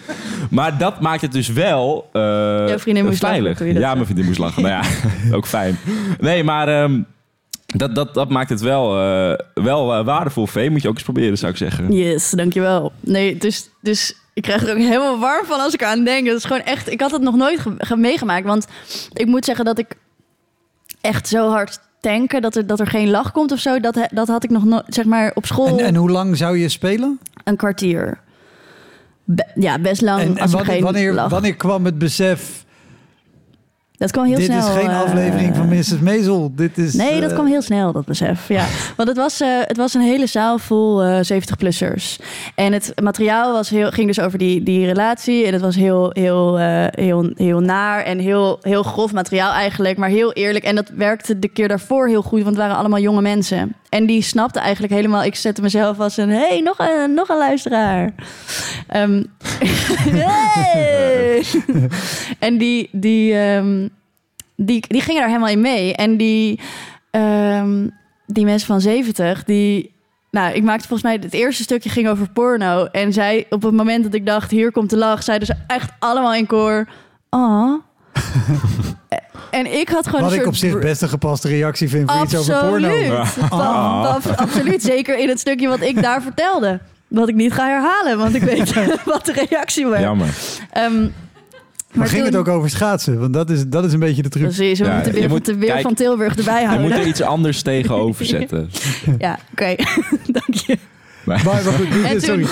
Maar dat maakt het dus wel Jouw vriendin moest lachen veilig. dat ja, mijn vriendin moest lachen. nou ja, <laughs> <laughs> ook fijn. Nee, maar... ehm, dat, dat, dat maakt het wel, eh, wel eh, waardevol. Vee moet je ook eens proberen, zou ik zeggen. Yes, dankjewel. Nee, dus, dus ik krijg er ook helemaal warm van als ik aan denk. Dat is gewoon echt... Ik had het nog nooit ge- ge- meegemaakt. Want ik moet zeggen dat ik echt zo hard tanken... dat er, dat er geen lach komt of zo. Dat, dat had ik nog nooit... Zeg maar op school En, en hoe lang zou je spelen? een kwartier. Be- ja, best lang En, en er wanneer, geen wanneer, lach. wanneer kwam het besef... Dat kwam heel dit snel. is geen eh, aflevering van Mrs. Maisel. Dit is, Nee, dat eh, kwam heel snel, dat besef. Ja. <laughs> Want het was, eh, het was een hele zaal vol eh 70-plussers. En het materiaal was heel, ging dus over die, die relatie. En het was heel, heel, eh, heel, heel naar en heel, heel grof materiaal eigenlijk. Maar heel eerlijk. En dat werkte de keer daarvoor heel goed, want het waren allemaal jonge mensen. En die snapten eigenlijk helemaal... Ik zette mezelf als een... hey, nog een, nog een luisteraar. Ehm, <laughs> en die... die ehm, die, die gingen daar helemaal in mee. En die, ehm, die mensen van 70, die. Nou, ik maakte volgens mij het eerste stukje ging over porno. En zij, op het moment dat ik dacht, hier komt de lach, zeiden ze echt allemaal in koor. Oh. <laughs> en ik had gewoon Wat een ik soort op zich best een gepaste reactie vind voor iets over porno. Absoluut. Ah. Absoluut. Zeker in het stukje wat ik daar vertelde. Wat ik niet ga herhalen, want ik <laughs> weet <laughs> wat de reactie was. Jammer. Ehm, Maar ging toen- het ook over schaatsen? Want dat is, dat is een beetje de truc. Precies, we Ja, moeten je weer, moet- van, weer kijk, van Tilburg erbij Je houden. moet er iets anders tegenover zetten. Ja, oké. Dank je. Maar, maar goed, sorry.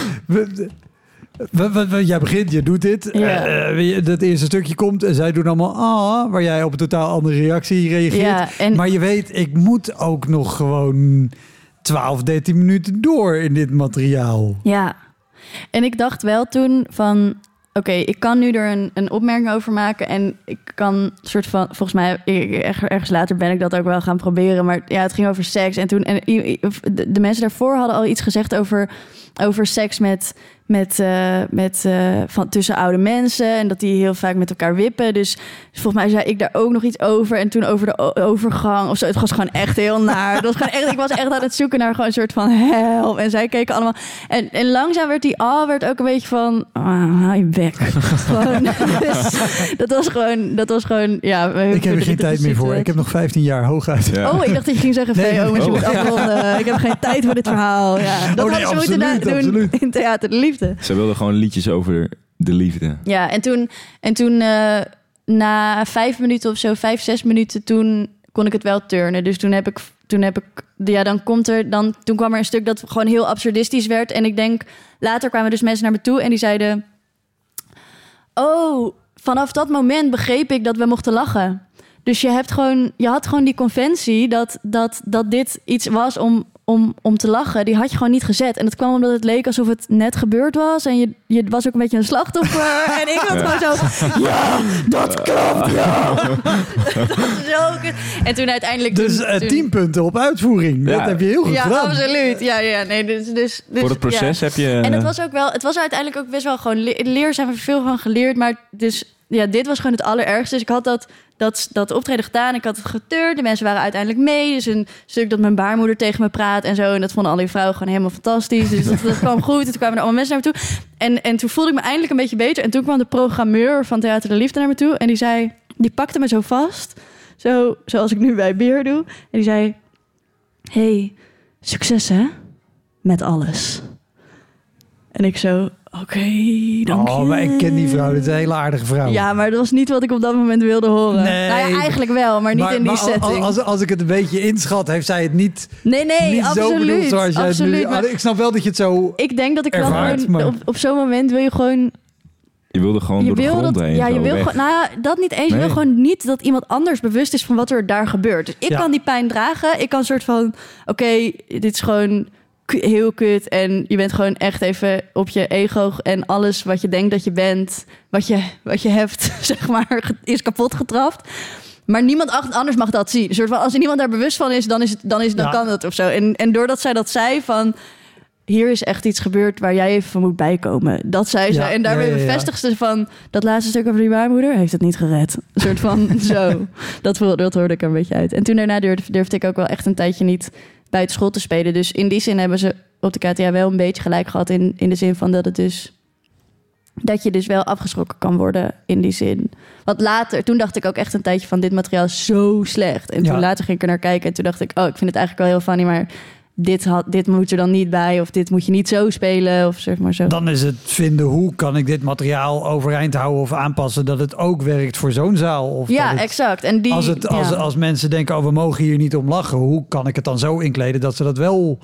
We- we- we- jij begint, je doet dit. Ja. Eh, dat eerste stukje komt en zij doen allemaal ah, waar jij op een totaal andere reactie reageert. En Maar je weet, ik moet ook nog gewoon 12, 13 minuten door in dit materiaal. Ja, en ik dacht wel toen van... Oké, ik kan nu er een, een opmerking over maken. En ik kan soort van... Volgens mij, ergens later ben ik dat ook wel gaan proberen. Maar ja, het ging over seks. En toen... En, de mensen daarvoor hadden al iets gezegd over, over seks met, met, eh, met, eh, van, tussen oude mensen. En dat die heel vaak met elkaar wippen. Dus, volgens mij zei ik daar ook nog iets over. En toen over de overgang of zo. Het was gewoon echt heel naar. Het was gewoon echt, ik was echt aan het zoeken naar gewoon een soort van help. En zij keken allemaal. En, en langzaam werd die al werd ook een beetje van... Ah, hou je bek. <laughs> gewoon, dus, dat was gewoon... Dat was gewoon ja, Ik heb er geen tijd meer voor. Ik heb nog 15 jaar hooguit. Ja. Oh, ik dacht dat je ging zeggen, Nee, VO, maar je oh. moet afronden. Ik heb geen tijd voor dit verhaal. Ja, dat Oh, nee, hadden ze moeten doen absoluut. in Theater de Liefde. Ze wilden gewoon liedjes over de liefde. Ja, en toen, en toen eh, na vijf minuten of zo, vijf, zes minuten, toen kon ik het wel turnen. Dus toen heb ik, toen heb ik, ja, dan komt er, dan, toen kwam er een stuk dat gewoon heel absurdistisch werd. En ik denk, later kwamen dus mensen naar me toe en die zeiden, oh, vanaf dat moment begreep ik dat we mochten lachen. Dus je hebt gewoon, je had gewoon die conventie dat, dat, dat dit iets was om, om, om te lachen. Die had je gewoon niet gezet. En dat kwam omdat het leek alsof het net gebeurd was. En je, je was ook een beetje een slachtoffer. <laughs> en ik had gewoon zo, ja, dat klopt, ja. <laughs> dat. En toen uiteindelijk... Dus toen- eh, toen- 10 punten op uitvoering. Ja. Dat heb je heel goed Ja, gedaan. absoluut. Ja, ja, nee, dus, dus, dus, Voor het proces heb je... en het was ook wel, het was uiteindelijk ook best wel gewoon le- leer zijn we veel van geleerd, maar dus ja, dit was gewoon het allerergste. Dus ik had dat, dat, dat optreden gedaan, ik had het geturnd, de mensen waren uiteindelijk mee. Dus een stuk dat mijn baarmoeder tegen me praat en zo, en dat vonden al die vrouwen gewoon helemaal fantastisch. Dus dat, dat kwam goed. En toen kwamen er allemaal mensen naar me toe. En, en toen voelde ik me eindelijk een beetje beter. En toen kwam de programmeur van Theater de Liefde naar me toe en die zei, die pakte me zo vast, zo zoals ik nu bij Beer doe, en die zei: Hey, succes hè, met alles. En ik zo, oké, dank je. Oh, maar ik ken die vrouw. Dit is een hele aardige vrouw. Ja, maar dat was niet wat ik op dat moment wilde horen. Nee. Nou ja, eigenlijk wel, maar niet Maar- in die maar setting. Als, als ik het een beetje inschat, heeft zij het niet, nee, nee, niet zo bedoeld absoluut. zoals jij het nu... absoluut. Maar Ah, Ik snap wel dat je het zo... ik denk dat ik wel gewoon... maar- Op, op zo'n moment wil je gewoon... Je wilde gewoon Je door de wil grond dat, heen. ja, je wil gewoon, nou ja, dat niet eens. Je wil gewoon niet dat iemand anders bewust is van wat er daar gebeurt. Dus ik Ja. kan die pijn dragen. Ik kan een soort van, oké, dit is gewoon heel kut. En je bent gewoon echt even op je ego en alles wat je denkt dat je bent, wat je, wat je hebt, <laughs> zeg maar, is kapot getrapt. Maar niemand anders mag dat zien. Een soort van, als er niemand daar bewust van is, dan, is het, dan, is, dan Ja. kan dat of zo. En, en doordat zij dat zei van... Hier is echt iets gebeurd waar jij even van moet bijkomen. Dat zei ze. En daarmee ja, bevestigt ze van... dat laatste stuk over die baarmoeder heeft het niet gered. Een soort van <laughs> zo. Dat, dat hoorde ik er een beetje uit. En toen daarna durfde, durfde ik ook wel echt een tijdje niet buiten school te spelen. Dus in die zin hebben ze op de KTA wel een beetje gelijk gehad. In, in de zin van dat het dus... Dat je dus wel afgeschrokken kan worden in die zin. Want later, toen dacht ik ook echt een tijdje van dit materiaal is zo slecht. En toen Ja. later ging ik er naar kijken en toen dacht ik, oh, ik vind het eigenlijk wel heel funny, maar dit, had, dit moet er dan niet bij. Of dit moet je niet zo spelen. Of zeg maar zo. Dan is het vinden hoe kan ik dit materiaal overeind houden of aanpassen dat het ook werkt voor zo'n zaal. Of ja, het- exact. En die, als, het, als, ja. als mensen denken, oh we mogen hier niet om lachen, hoe kan ik het dan zo inkleden dat ze dat wel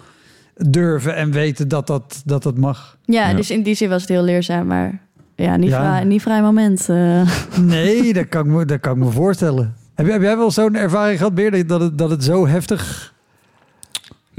durven en weten dat dat, dat, dat mag? ja, Ja. dus in die zin was het heel leerzaam, maar ja, niet, Ja. Vrij, niet vrij moment. eh. Nee, dat kan ik me, dat kan ik me voorstellen. Heb, jij- heb jij wel zo'n ervaring gehad, Beer, dat het, dat het zo heftig...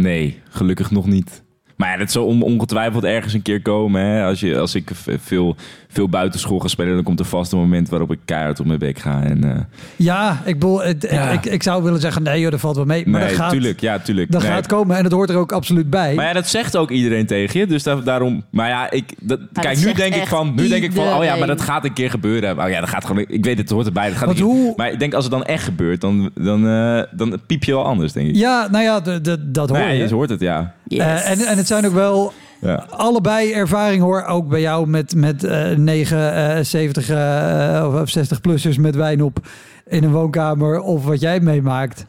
Nee, gelukkig nog niet. Maar ja, dat zal on- ongetwijfeld ergens een keer komen. Hè? Als, je, als ik veel, veel buitenschool ga spelen, dan komt er vast een moment waarop ik keihard op mijn bek ga. En, eh, Ja, ik, bedoel, het, Ja. Ik, ik zou willen zeggen, nee joh, dat valt wel mee. Maar nee, dat gaat, tuurlijk. Ja, tuurlijk. dat Nee. gaat komen en dat hoort er ook absoluut bij. Maar ja, dat zegt ook iedereen tegen je. Dus da- daarom. Maar ja, ik, dat, kijk, nu denk ik van. Nu denk ik van. Oh ja, maar dat gaat een keer gebeuren. Oh ja, dat gaat gewoon. Ik weet het, het hoort erbij. Dat gaat keer- hoe- Maar ik denk als het dan echt gebeurt, dan, dan, eh, dan piep je wel anders, denk ik. Ja, nou ja, dat hoor ja, je. hoort het, ja. Yes. Eh, en, en het zijn ook wel ja. allebei ervaring hoor. Ook bij jou met, met eh 79 eh, of 60-plussers met wijn op in een woonkamer. Of wat jij meemaakt.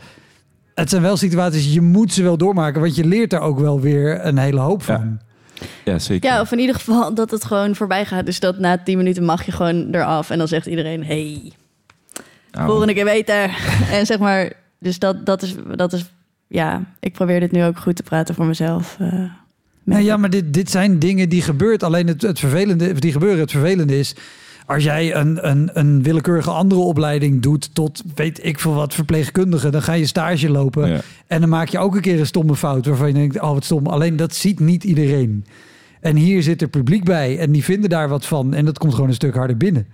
Het zijn wel situaties, je moet ze wel doormaken. Want je leert er ook wel weer een hele hoop van. ja, zeker. ja, of in ieder geval <laughs> dat het gewoon voorbij gaat. Dus dat na tien minuten mag je gewoon eraf. En dan zegt iedereen, hey, Nou, volgende keer beter. <laughs> en zeg maar, dus dat, dat, is, dat is, ja, ik probeer dit nu ook goed te praten voor mezelf. Nee, ja, maar dit, dit zijn dingen die gebeurt. Alleen het, het vervelende, die gebeuren. Het vervelende is, als jij een, een, een willekeurige andere opleiding doet tot, weet ik veel wat, verpleegkundige, dan ga je stage lopen. Ja. En dan maak je ook een keer een stomme fout waarvan je denkt, oh wat stom. Alleen dat ziet niet iedereen. En hier zit er publiek bij en die vinden daar wat van. En dat komt gewoon een stuk harder binnen.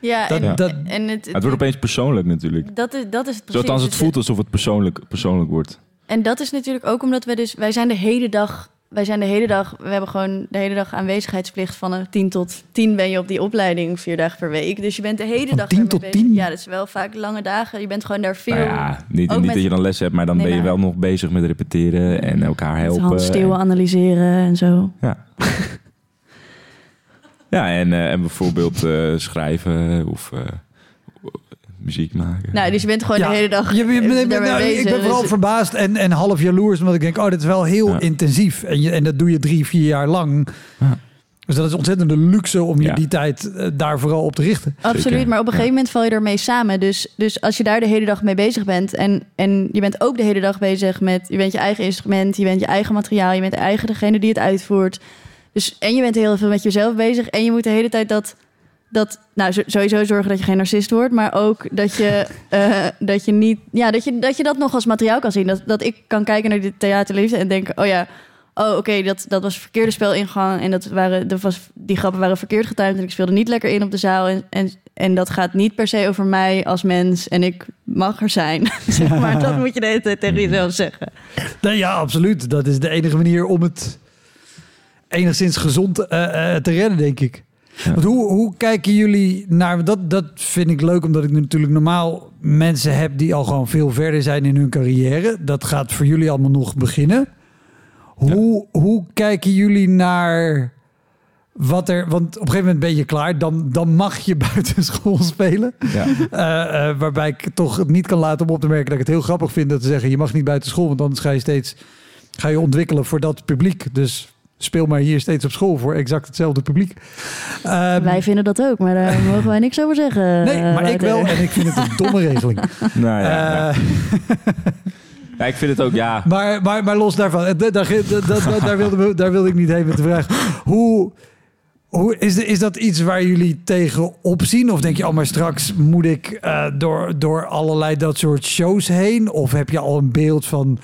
ja, dat- en, dat- en het, Het wordt opeens persoonlijk natuurlijk. dat is, dat is het precies. Zoals het voelt alsof het persoonlijk, persoonlijk wordt. En dat is natuurlijk ook omdat we dus... Wij zijn de hele dag wij zijn de hele dag, we hebben gewoon de hele dag aanwezigheidsplicht van een 10 tot 10 ben je op die opleiding vier dagen per week. Dus je bent de hele Van dag 10 ermee tot bezig. 10? Ja, dat is wel vaak lange dagen. Je bent gewoon daar veel Nou ja, niet, niet met- dat je dan les hebt, maar dan Nee, ben je wel nog bezig met repeteren en elkaar helpen. handsteeuwen En- analyseren en zo. Ja. <laughs> ja, en, eh, en bijvoorbeeld eh, schrijven of eh, muziek maken. Nou, dus je bent gewoon Ja, de hele dag Je, je- je- daarmee nou, bezig. ik ben vooral Dus- verbaasd en, en half jaloers, omdat ik denk, oh, dit is wel heel Ja. intensief. En, je, en dat doe je drie, vier jaar lang. Ja. Dus dat is ontzettend een luxe om je Ja. die tijd eh, daar vooral op te richten. Absoluut, Zeker, maar op een ja. gegeven moment val je ermee samen. Dus, dus als je daar de hele dag mee bezig bent en, en je bent ook de hele dag bezig met, je bent je eigen instrument, je bent je eigen materiaal, je bent de eigen degene die het uitvoert. Dus en je bent heel veel met jezelf bezig en je moet de hele tijd dat, dat nou sowieso zorgen dat je geen narcist wordt, maar ook dat je, <laughs> eh, dat je niet, ja, dat je, dat je dat nog als materiaal kan zien. Dat, dat ik kan kijken naar dit theaterliefde en denken, oh ja, oh oké, dat, dat was verkeerde spelingang en dat waren, dat was, die grappen waren verkeerd getimed en ik speelde niet lekker in op de zaal en, en, en dat gaat niet per se over mij als mens en ik mag er zijn. <laughs> zeg maar dat moet je de hele tijd tegen jezelf zeggen. Nee, ja, absoluut. Dat is de enige manier om het enigszins gezond eh, eh, te redden, denk ik. Ja. Want hoe, hoe kijken jullie naar... Dat, dat vind ik leuk, omdat ik natuurlijk normaal mensen heb... die al gewoon veel verder zijn in hun carrière. Dat gaat voor jullie allemaal nog beginnen. Hoe, hoe kijken jullie naar wat er... Want op een gegeven moment ben je klaar. Dan, dan mag je <laughs> buiten school spelen. Ja. Eh, eh, waarbij ik toch niet kan laten om op te merken dat ik het heel grappig vind dat te zeggen: je mag niet buiten school, want anders ga je steeds ga je ontwikkelen voor dat publiek. Dus speel maar hier steeds op school voor exact hetzelfde publiek. Ehm, wij vinden dat ook, maar daar <laughs> mogen wij niks over zeggen. nee, maar ik Wouter. wel en ik vind het een domme regeling. <laughs> Nou ja, ja. Eh, <laughs> Ja, ik vind het ook, ja. maar, maar, maar los daarvan, eh, da- daar, da- da- da- daar, wilde, we- daar wilde ik niet heen met de vraag. Hoe, hoe is, de- is dat iets waar jullie tegen opzien? Of denk je, oh, maar straks moet ik eh, door, door allerlei dat soort shows heen? Of heb je al een beeld van,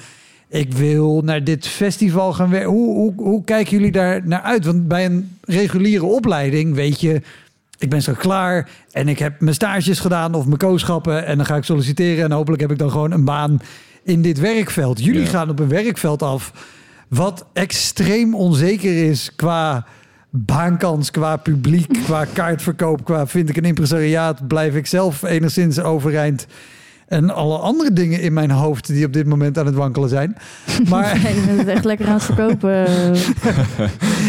ik wil naar dit festival gaan werken? Hoe, hoe, hoe kijken jullie daar naar uit? Want bij een reguliere opleiding weet je, ik ben zo klaar en ik heb mijn stages gedaan of mijn kooschappen en dan ga ik solliciteren en hopelijk heb ik dan gewoon een baan in dit werkveld. Jullie Ja. gaan op een werkveld af wat extreem onzeker is qua baankans, qua publiek, qua kaartverkoop, qua vind ik een impresariaat, blijf ik zelf enigszins overeind. En alle andere dingen in mijn hoofd die op dit moment aan het wankelen zijn. <laughs> Maar Nee, je bent het echt lekker aan het verkopen. <laughs>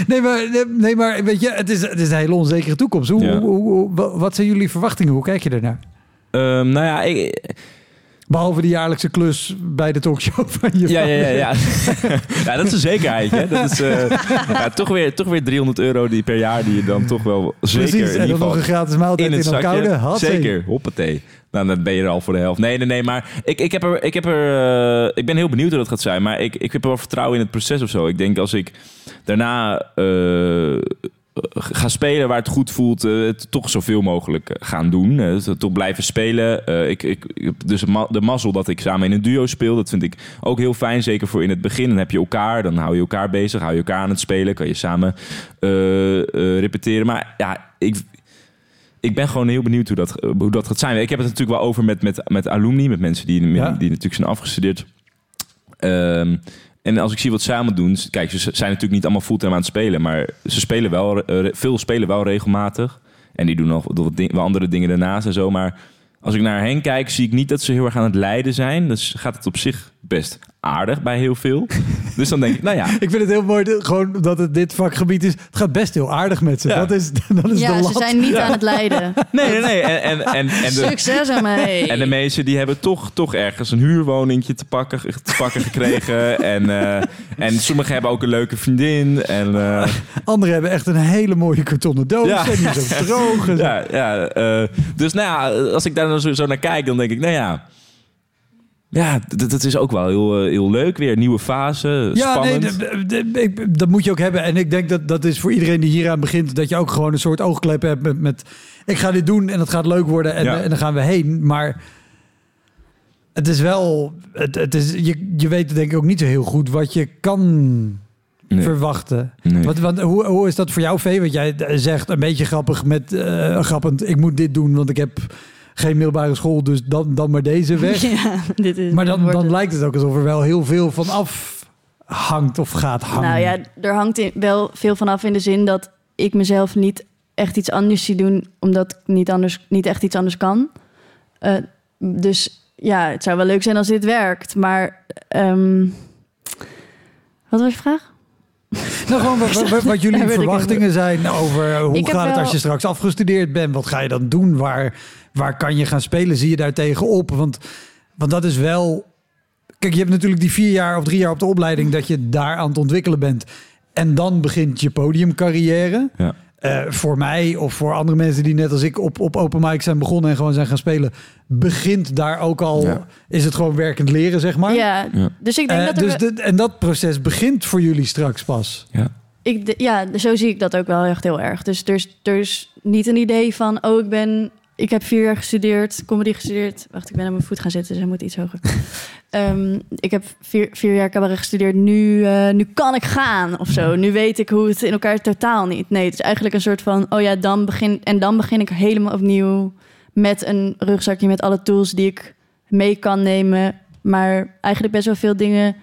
Nee, maar, nee, maar weet je, het is, het is een hele onzekere toekomst. Hoe, Ja. hoe, hoe- wa- wat zijn jullie verwachtingen? Hoe kijk je ernaar? Ehm, nou ja, ik, Behalve de jaarlijkse klus bij de talkshow <laughs> van je ja, ja, ja, ja. ja, dat is een zekerheid. Hè? Dat is eh, ja, toch, weer, toch weer 300 euro die per jaar die je dan toch wel zeker Precies, en dan nog een gratis maaltijd in in, het een zakje. koude. Zeker, hoppatee. Nou, dan ben je er al voor de helft. Nee, nee, nee, maar ik, ik, heb er, ik, heb er, eh, ik ben heel benieuwd hoe dat gaat zijn. Maar ik, ik heb er wel vertrouwen in het proces of zo. Ik denk als ik daarna eh, ga spelen waar het goed voelt, eh, het toch zoveel mogelijk gaan doen. Het toch blijven spelen. Ik, ik, dus de mazzel dat ik samen in een duo speel. Dat vind ik ook heel fijn. Zeker voor in het begin. Dan heb je elkaar, dan hou je elkaar bezig, hou je elkaar aan het spelen. Kan je samen repeteren. Maar ja, ik, ik ben gewoon heel benieuwd hoe dat, hoe dat gaat zijn. Ik heb het natuurlijk wel over met, met, met alumni, met mensen die, Ja. die natuurlijk zijn afgestudeerd. Ehm, en als ik zie wat zij allemaal doen, kijk, ze zijn natuurlijk niet allemaal fulltime aan het spelen, maar ze spelen wel, eh, veel spelen wel regelmatig. En die doen nog wat ding- wel andere dingen daarnaast en zo. Maar als ik naar hen kijk, zie ik niet dat ze heel erg aan het lijden zijn. Dus gaat het op zich best aardig bij heel veel. <laughs> dus dan denk ik, nou ja, <laughs> Ik vind het heel mooi dat, gewoon dat het dit vakgebied is. Het gaat best heel aardig met ze. Ja. Dat is, <laughs> dat is de ja, lat. ze zijn niet aan het lijden. <laughs> nee, nee, nee. En, en, en, en de, Succes aan mij. En de meesten die hebben toch, toch ergens een huurwoningje te pakken, te pakken gekregen. en, eh, en sommigen hebben ook een leuke vriendin. En, eh, Anderen hebben echt een hele mooie kartonnen doos. Ja. En die zo droog. ja, ja, eh, dus nou ja, als ik daar dan zo, zo naar kijk, dan denk ik, nou ja. Ja, dat, dat is ook wel heel, eh, heel leuk weer. Nieuwe fase, Ja, nee, spannend. dat moet je ook hebben. En ik denk dat dat is voor iedereen die hieraan begint... dat je ook gewoon een soort oogklep hebt met... met ik ga dit doen en het gaat leuk worden en, Ja. en dan gaan we heen. Maar het is wel... Het, het is, je, je weet denk ik ook niet zo heel goed wat je kan Nee. verwachten. Nee. Wat, wat, hoe, hoe is dat voor jou, Vee? Want jij zegt een beetje grappig met... eh, grappend, ik moet dit doen, want ik heb geen middelbare school... dus dan, dan maar deze weg. <laughs> Ja, dit is, Maar dan, dan lijkt het ook alsof er wel heel veel van af hangt of gaat hangen? Nou ja, er hangt wel veel vanaf in de zin dat ik mezelf niet echt iets anders zie doen, omdat ik niet, anders, niet echt iets anders kan. Eh, dus ja, het zou wel leuk zijn als dit werkt. Maar ehm, wat was je vraag? <laughs> Nou, gewoon wat, wat, wat jullie <laughs> Ja, verwachtingen zijn over hoe Ik gaat het wel- als je straks afgestudeerd bent? Wat ga je dan doen? Waar, waar kan je gaan spelen? Zie je daar tegenop? Want, want dat is wel... Kijk, je hebt natuurlijk die vier jaar of drie jaar op de opleiding... dat je daar aan het ontwikkelen bent. En dan begint je podiumcarrière. Ja. Eh, voor mij of voor andere mensen die net als ik op, op open mic zijn begonnen... en gewoon zijn gaan spelen... begint daar ook al... Ja. Is het gewoon werkend leren, zeg maar? Ja, Ja. dus ik denk Eh, dat dus de, en dat proces begint voor jullie straks pas. Ja. Ik, de- ja, zo zie ik dat ook wel echt heel erg. Dus er is, er is niet een idee van, oh, ik ben, ik heb vier jaar gestudeerd, comedy gestudeerd. Wacht, ik ben aan mijn voet gaan zitten, dus moet iets hoger. Ehm, ik heb vier, vier jaar cabaret gestudeerd. Nu, eh, nu kan ik gaan of zo. Nu weet ik hoe het in elkaar totaal niet. Nee, het is eigenlijk een soort van, oh ja, dan begin en dan begin ik helemaal opnieuw met een rugzakje met alle tools die ik mee kan nemen. Maar eigenlijk best wel veel dingen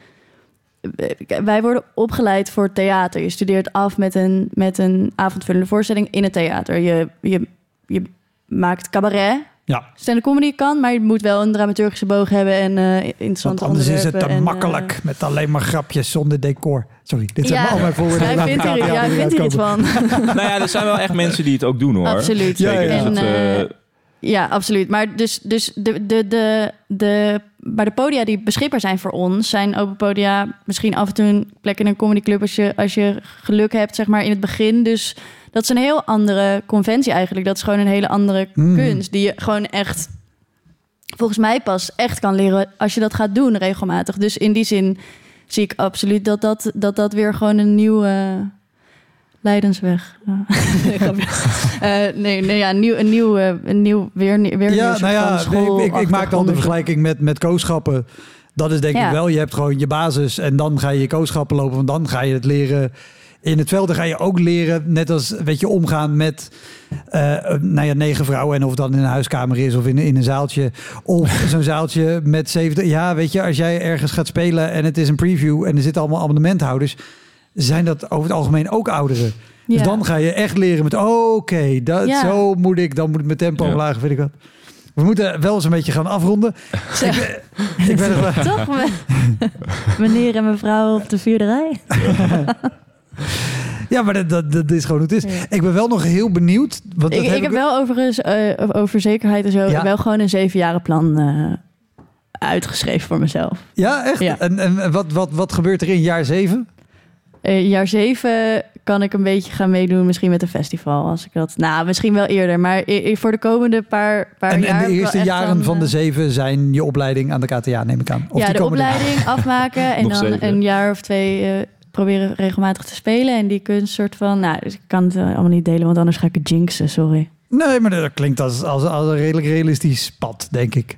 wij worden opgeleid voor theater. Je studeert af met een, met een avondvullende voorstelling in het theater. Je, je, je maakt cabaret. Ja. Stand-up comedy kan, maar je moet wel een dramaturgische boog hebben en eh Want interessante anders is het te en, eh, makkelijk met alleen maar grapjes zonder decor. Sorry, dit zijn ja, al mijn vooroordelen. Jij vindt er, jij eruit vindt er iets van. <laughs> nou ja, er zijn wel echt mensen die het ook doen hoor. Absoluut. Ja, ja, ja. En, Dus het, eh, Ja, absoluut. Maar dus, dus de, de, de, de, maar de podia die beschikbaar zijn voor ons zijn open podia. Misschien af en toe een plek in een comedyclub als je, als je geluk hebt, zeg maar in het begin. Dus dat is een heel andere conventie eigenlijk. Dat is gewoon een hele andere Mm. kunst die je gewoon echt, volgens mij pas echt kan leren als je dat gaat doen regelmatig. Dus in die zin zie ik absoluut dat dat, dat, dat weer gewoon een nieuwe Leidensweg. Nee. <laughs> <laughs> Eh, nee, nee, ja, een nieuw, een nieuw, eh, een nieuw weer, weer een Ja, nou ja, ik, ik maak dan de vergelijking met, met kooschappen. Dat is denk Ja. ik wel, je hebt gewoon je basis en dan ga je je kooschappen lopen. Want dan ga je het leren in het veld. Ga je ook leren, net als weet je, omgaan met eh, nou ja, negen vrouwen. En of het dan in een huiskamer is of in, in een zaaltje. Of <laughs> zo'n zaaltje met 70. Ja, weet je, als jij ergens gaat spelen en het is een preview en er zitten allemaal abonnementhoudeers. Zijn dat over het algemeen ook ouderen? Dus dan ga je echt leren met, oh, oké, dat Ja. zo moet ik, dan moet ik mijn tempo Ja. omlaag, weet ik wat. We moeten wel eens een beetje gaan afronden. Zo. Ik ben <laughs> wel- Toch? me- <laughs> Meneer en mevrouw op de vierde rij. <laughs> Ja, maar dat, dat, dat is gewoon hoe het is. Ja. Ik ben wel nog heel benieuwd. Want dat Ik, ik heb wel overigens eh, over zekerheid en zo Ja. wel gewoon een zevenjarenplan eh uitgeschreven voor mezelf. Ja, echt? Ja. En, en wat, wat, wat gebeurt er in jaar zeven? Eh, jaar zeven kan ik een beetje gaan meedoen, misschien met een festival. Als ik dat, nou, misschien wel eerder, maar voor de komende paar, paar En, jaar. en heb de eerste jaren dan, van de zeven zijn je opleiding aan de KTA, neem ik aan. Of ja, die de opleiding afmaken en dan zeven. een jaar of twee eh, proberen regelmatig te spelen. En die kunst soort van, nou, dus ik kan het eh, allemaal niet delen, want anders ga ik het jinxen, sorry. Nee, maar dat klinkt als, als, als een redelijk realistisch pad, denk ik.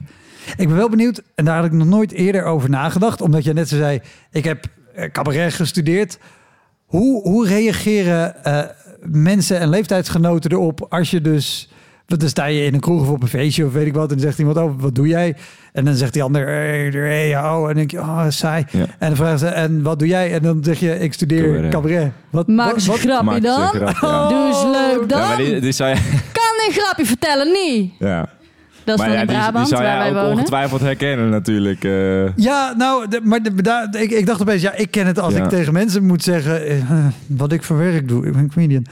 Ik ben wel benieuwd, en daar had ik nog nooit eerder over nagedacht, omdat je net zo zei, ik heb eh, cabaret gestudeerd. Hoe, hoe reageren eh, mensen en leeftijdsgenoten erop als je dus... Want dan sta je in een kroeg of op een feestje of weet ik wat. En dan zegt iemand, oh, wat doe jij? En dan zegt die ander, hey, hey, oh. En dan denk je, oh, saai. Ja. En dan vragen ze, en wat doe jij? En dan zeg je, ik studeer Cabaret. cabaret. Wat, Maak eens een wat- grapje Maak dan. eens een grap, ja. Doe eens leuk dan. Ja, maar die, die zou je, Kan een grapje vertellen, niet. ja. Dat is maar van ja, in die, die Brabant, zou waar jij wij ook wonen. ongetwijfeld herkennen natuurlijk. eh. Ja, nou, de- maar de, daar- ik, ik dacht opeens, ja, ik ken het als Ja. ik tegen mensen moet zeggen eh, wat ik voor werk doe. Ik ben comedian.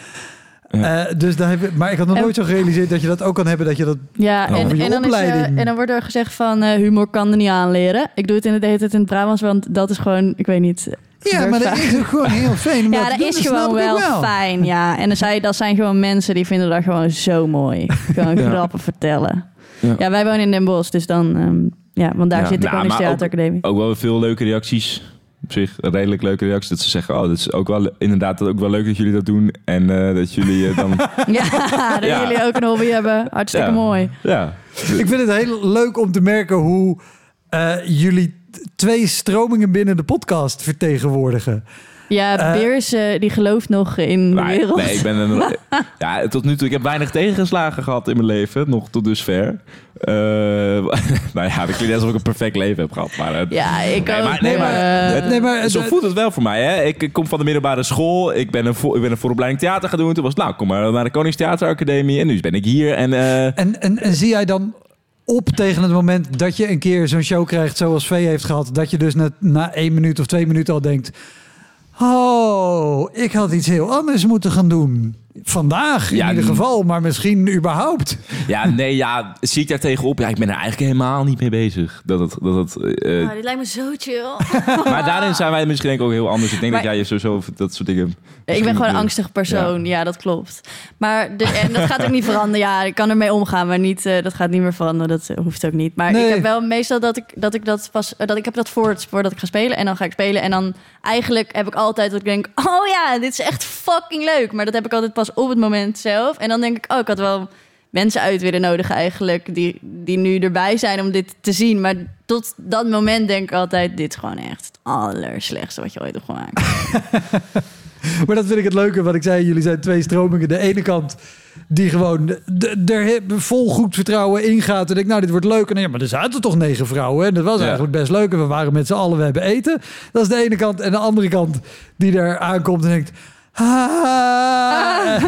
Ja. Eh, dus daar heb ik, maar ik had nog En- nooit zo gerealiseerd dat je dat ook kan hebben. Dat je dat. Ja, en, je en, dan is, eh, en dan wordt er gezegd van eh, humor kan er niet aanleren. Ik doe het in het hele tijd in het Brabants, want dat is gewoon, ik weet niet. Ja, maar dat is ook gewoon heel <laughs> fijn. om Ja, te dat doen, is gewoon wel, wel. fijn, ja. <laughs> En dan zei, dat zijn gewoon mensen die vinden dat gewoon zo mooi. Gewoon <laughs> Ja. grappen vertellen. Ja. Ja. wij wonen in Den Bosch, dus dan, ehm, ja, want daar Ja, zit de nou, Koninklijke maar ook- Theateracademie. Ook wel veel leuke reacties. Op zich een redelijk leuke reacties. Dat ze zeggen, oh, dat is ook wel inderdaad ook wel leuk dat jullie dat doen. En eh, dat jullie eh, dan... <laughs> Ja, dat Ja. jullie ook een hobby hebben. Hartstikke Ja. mooi. ja. Ik vind het heel leuk om te merken hoe eh, jullie twee stromingen binnen de podcast vertegenwoordigen. Ja, Eh, Beers eh, die gelooft nog in de Maar- wereld. Nee, ik ben een, <laughs> ja, tot nu toe. Ik heb weinig tegengeslagen gehad in mijn leven, nog tot dusver. Eh <laughs> nou ja, dat klinkt net alsof ik een perfect leven heb gehad. Maar, Ja, ik Nee, ook. maar, nee, maar, het- Nee, maar- zo voelt het wel voor mij. Hè? Ik, ik kom van de middelbare school. Ik ben een, voor, ik ben een vooropleiding theater gaan doen. Toen was het, nou, kom maar naar de Koningstheateracademie. En nu ben ik hier. En eh, En, en, en zie jij dan op tegen het moment dat je een keer zo'n show krijgt zoals V heeft gehad, dat je dus na, na één minuut of twee minuten al denkt, oh, ik had iets heel anders moeten gaan doen. Vandaag in Ja, ieder n- geval, maar misschien überhaupt. ja, nee, ja, zie ik daar tegenop? Ja, ik ben er eigenlijk helemaal niet mee bezig. Dat het, dat het, eh, oh, dit lijkt me zo chill. <laughs> maar daarin zijn wij misschien denk ik ook heel anders. Ik denk Maar- dat jij je sowieso dat soort dingen... ik ben gewoon een Ja. angstig persoon. Ja, dat klopt. Maar de, en dat gaat ook niet veranderen. Ja, ik kan ermee omgaan, maar niet, eh, dat gaat niet meer veranderen. Dat eh, hoeft ook niet. Maar Nee. ik heb wel meestal dat ik dat, ik dat pas... eh, dat ik heb dat voor het voordat ik ga spelen. En dan ga ik spelen. En dan eigenlijk heb ik altijd dat ik denk... Oh ja, dit is echt fucking leuk. Maar dat heb ik altijd pas op het moment zelf. En dan denk ik... Oh, ik had wel mensen uit willen nodigen eigenlijk... die, die nu erbij zijn om dit te zien. Maar tot dat moment denk ik altijd... Dit is gewoon echt het allerslechtste wat je ooit hebt gemaakt. <laughs> Maar dat vind ik het leuke wat ik zei. Jullie zijn twee stromingen. De ene kant die gewoon de- er vol goed vertrouwen ingaat. En denkt, nou, dit wordt leuk. En dan, ja, maar er zaten toch negen vrouwen. En dat was Ja. eigenlijk best leuk. En we waren met z'n allen, we hebben eten. Dat is de ene kant. En de andere kant die er aankomt en denkt... "Ah."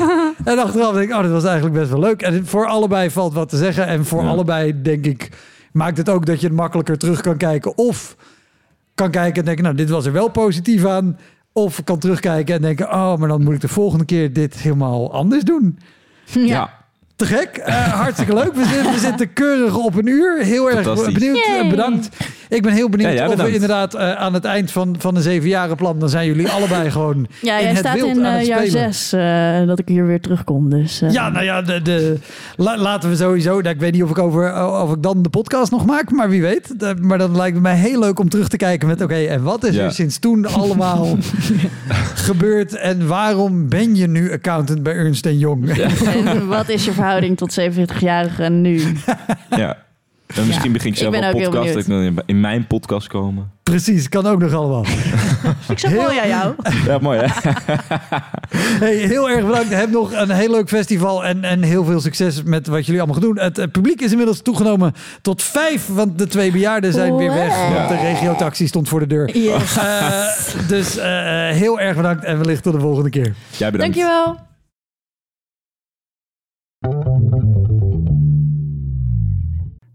En achteraf denk ik, oh, dit was eigenlijk best wel leuk. En voor allebei valt wat te zeggen. En voor Ja. allebei, denk ik, maakt het ook dat je het makkelijker terug kan kijken. Of kan kijken en denken, nou, dit was er wel positief aan. Of kan terugkijken en denken, oh, maar dan moet ik de volgende keer dit helemaal anders doen. Ja. Te gek. Eh, hartstikke leuk. We zitten, we zitten keurig op een uur. Heel erg benieuwd. Yay. Eh, Bedankt. Ik ben heel benieuwd Ja, of we inderdaad eh, aan het eind van, van een zevenjarenplan... dan zijn jullie allebei gewoon <laughs> Ja, in jij het staat wild in aan het jaar spelen. zes eh, dat ik hier weer terugkom. Dus, eh, Ja, nou ja, de, de, la- laten we sowieso... nou, ik weet niet of ik, over, of ik dan de podcast nog maak, maar wie weet. De- maar dan lijkt het mij heel leuk om terug te kijken met... oké, en wat is Ja. er sinds toen <laughs> allemaal gebeurd... en waarom ben je nu accountant bij Ernst Jong? En wat is je verhouding tot 47-jarigen nu? <laughs> ja. En misschien Ja, begin ik zelf een podcast. Dat ik dan in, mijn podcast komen. Precies, kan ook nog allemaal. <laughs> Ik zeg wel ja jou. <laughs> Ja, mooi hè? Hey, heel erg bedankt. Heb nog een heel leuk festival en, en heel veel succes met wat jullie allemaal gaan doen. Het, eh, publiek is inmiddels toegenomen tot vijf, want de twee bejaarden zijn weer weg. Wow. Want de regiotaxi stond voor de deur. Yes. Eh, dus eh, heel erg bedankt en wellicht tot de volgende keer. Jij bedankt. Dankjewel.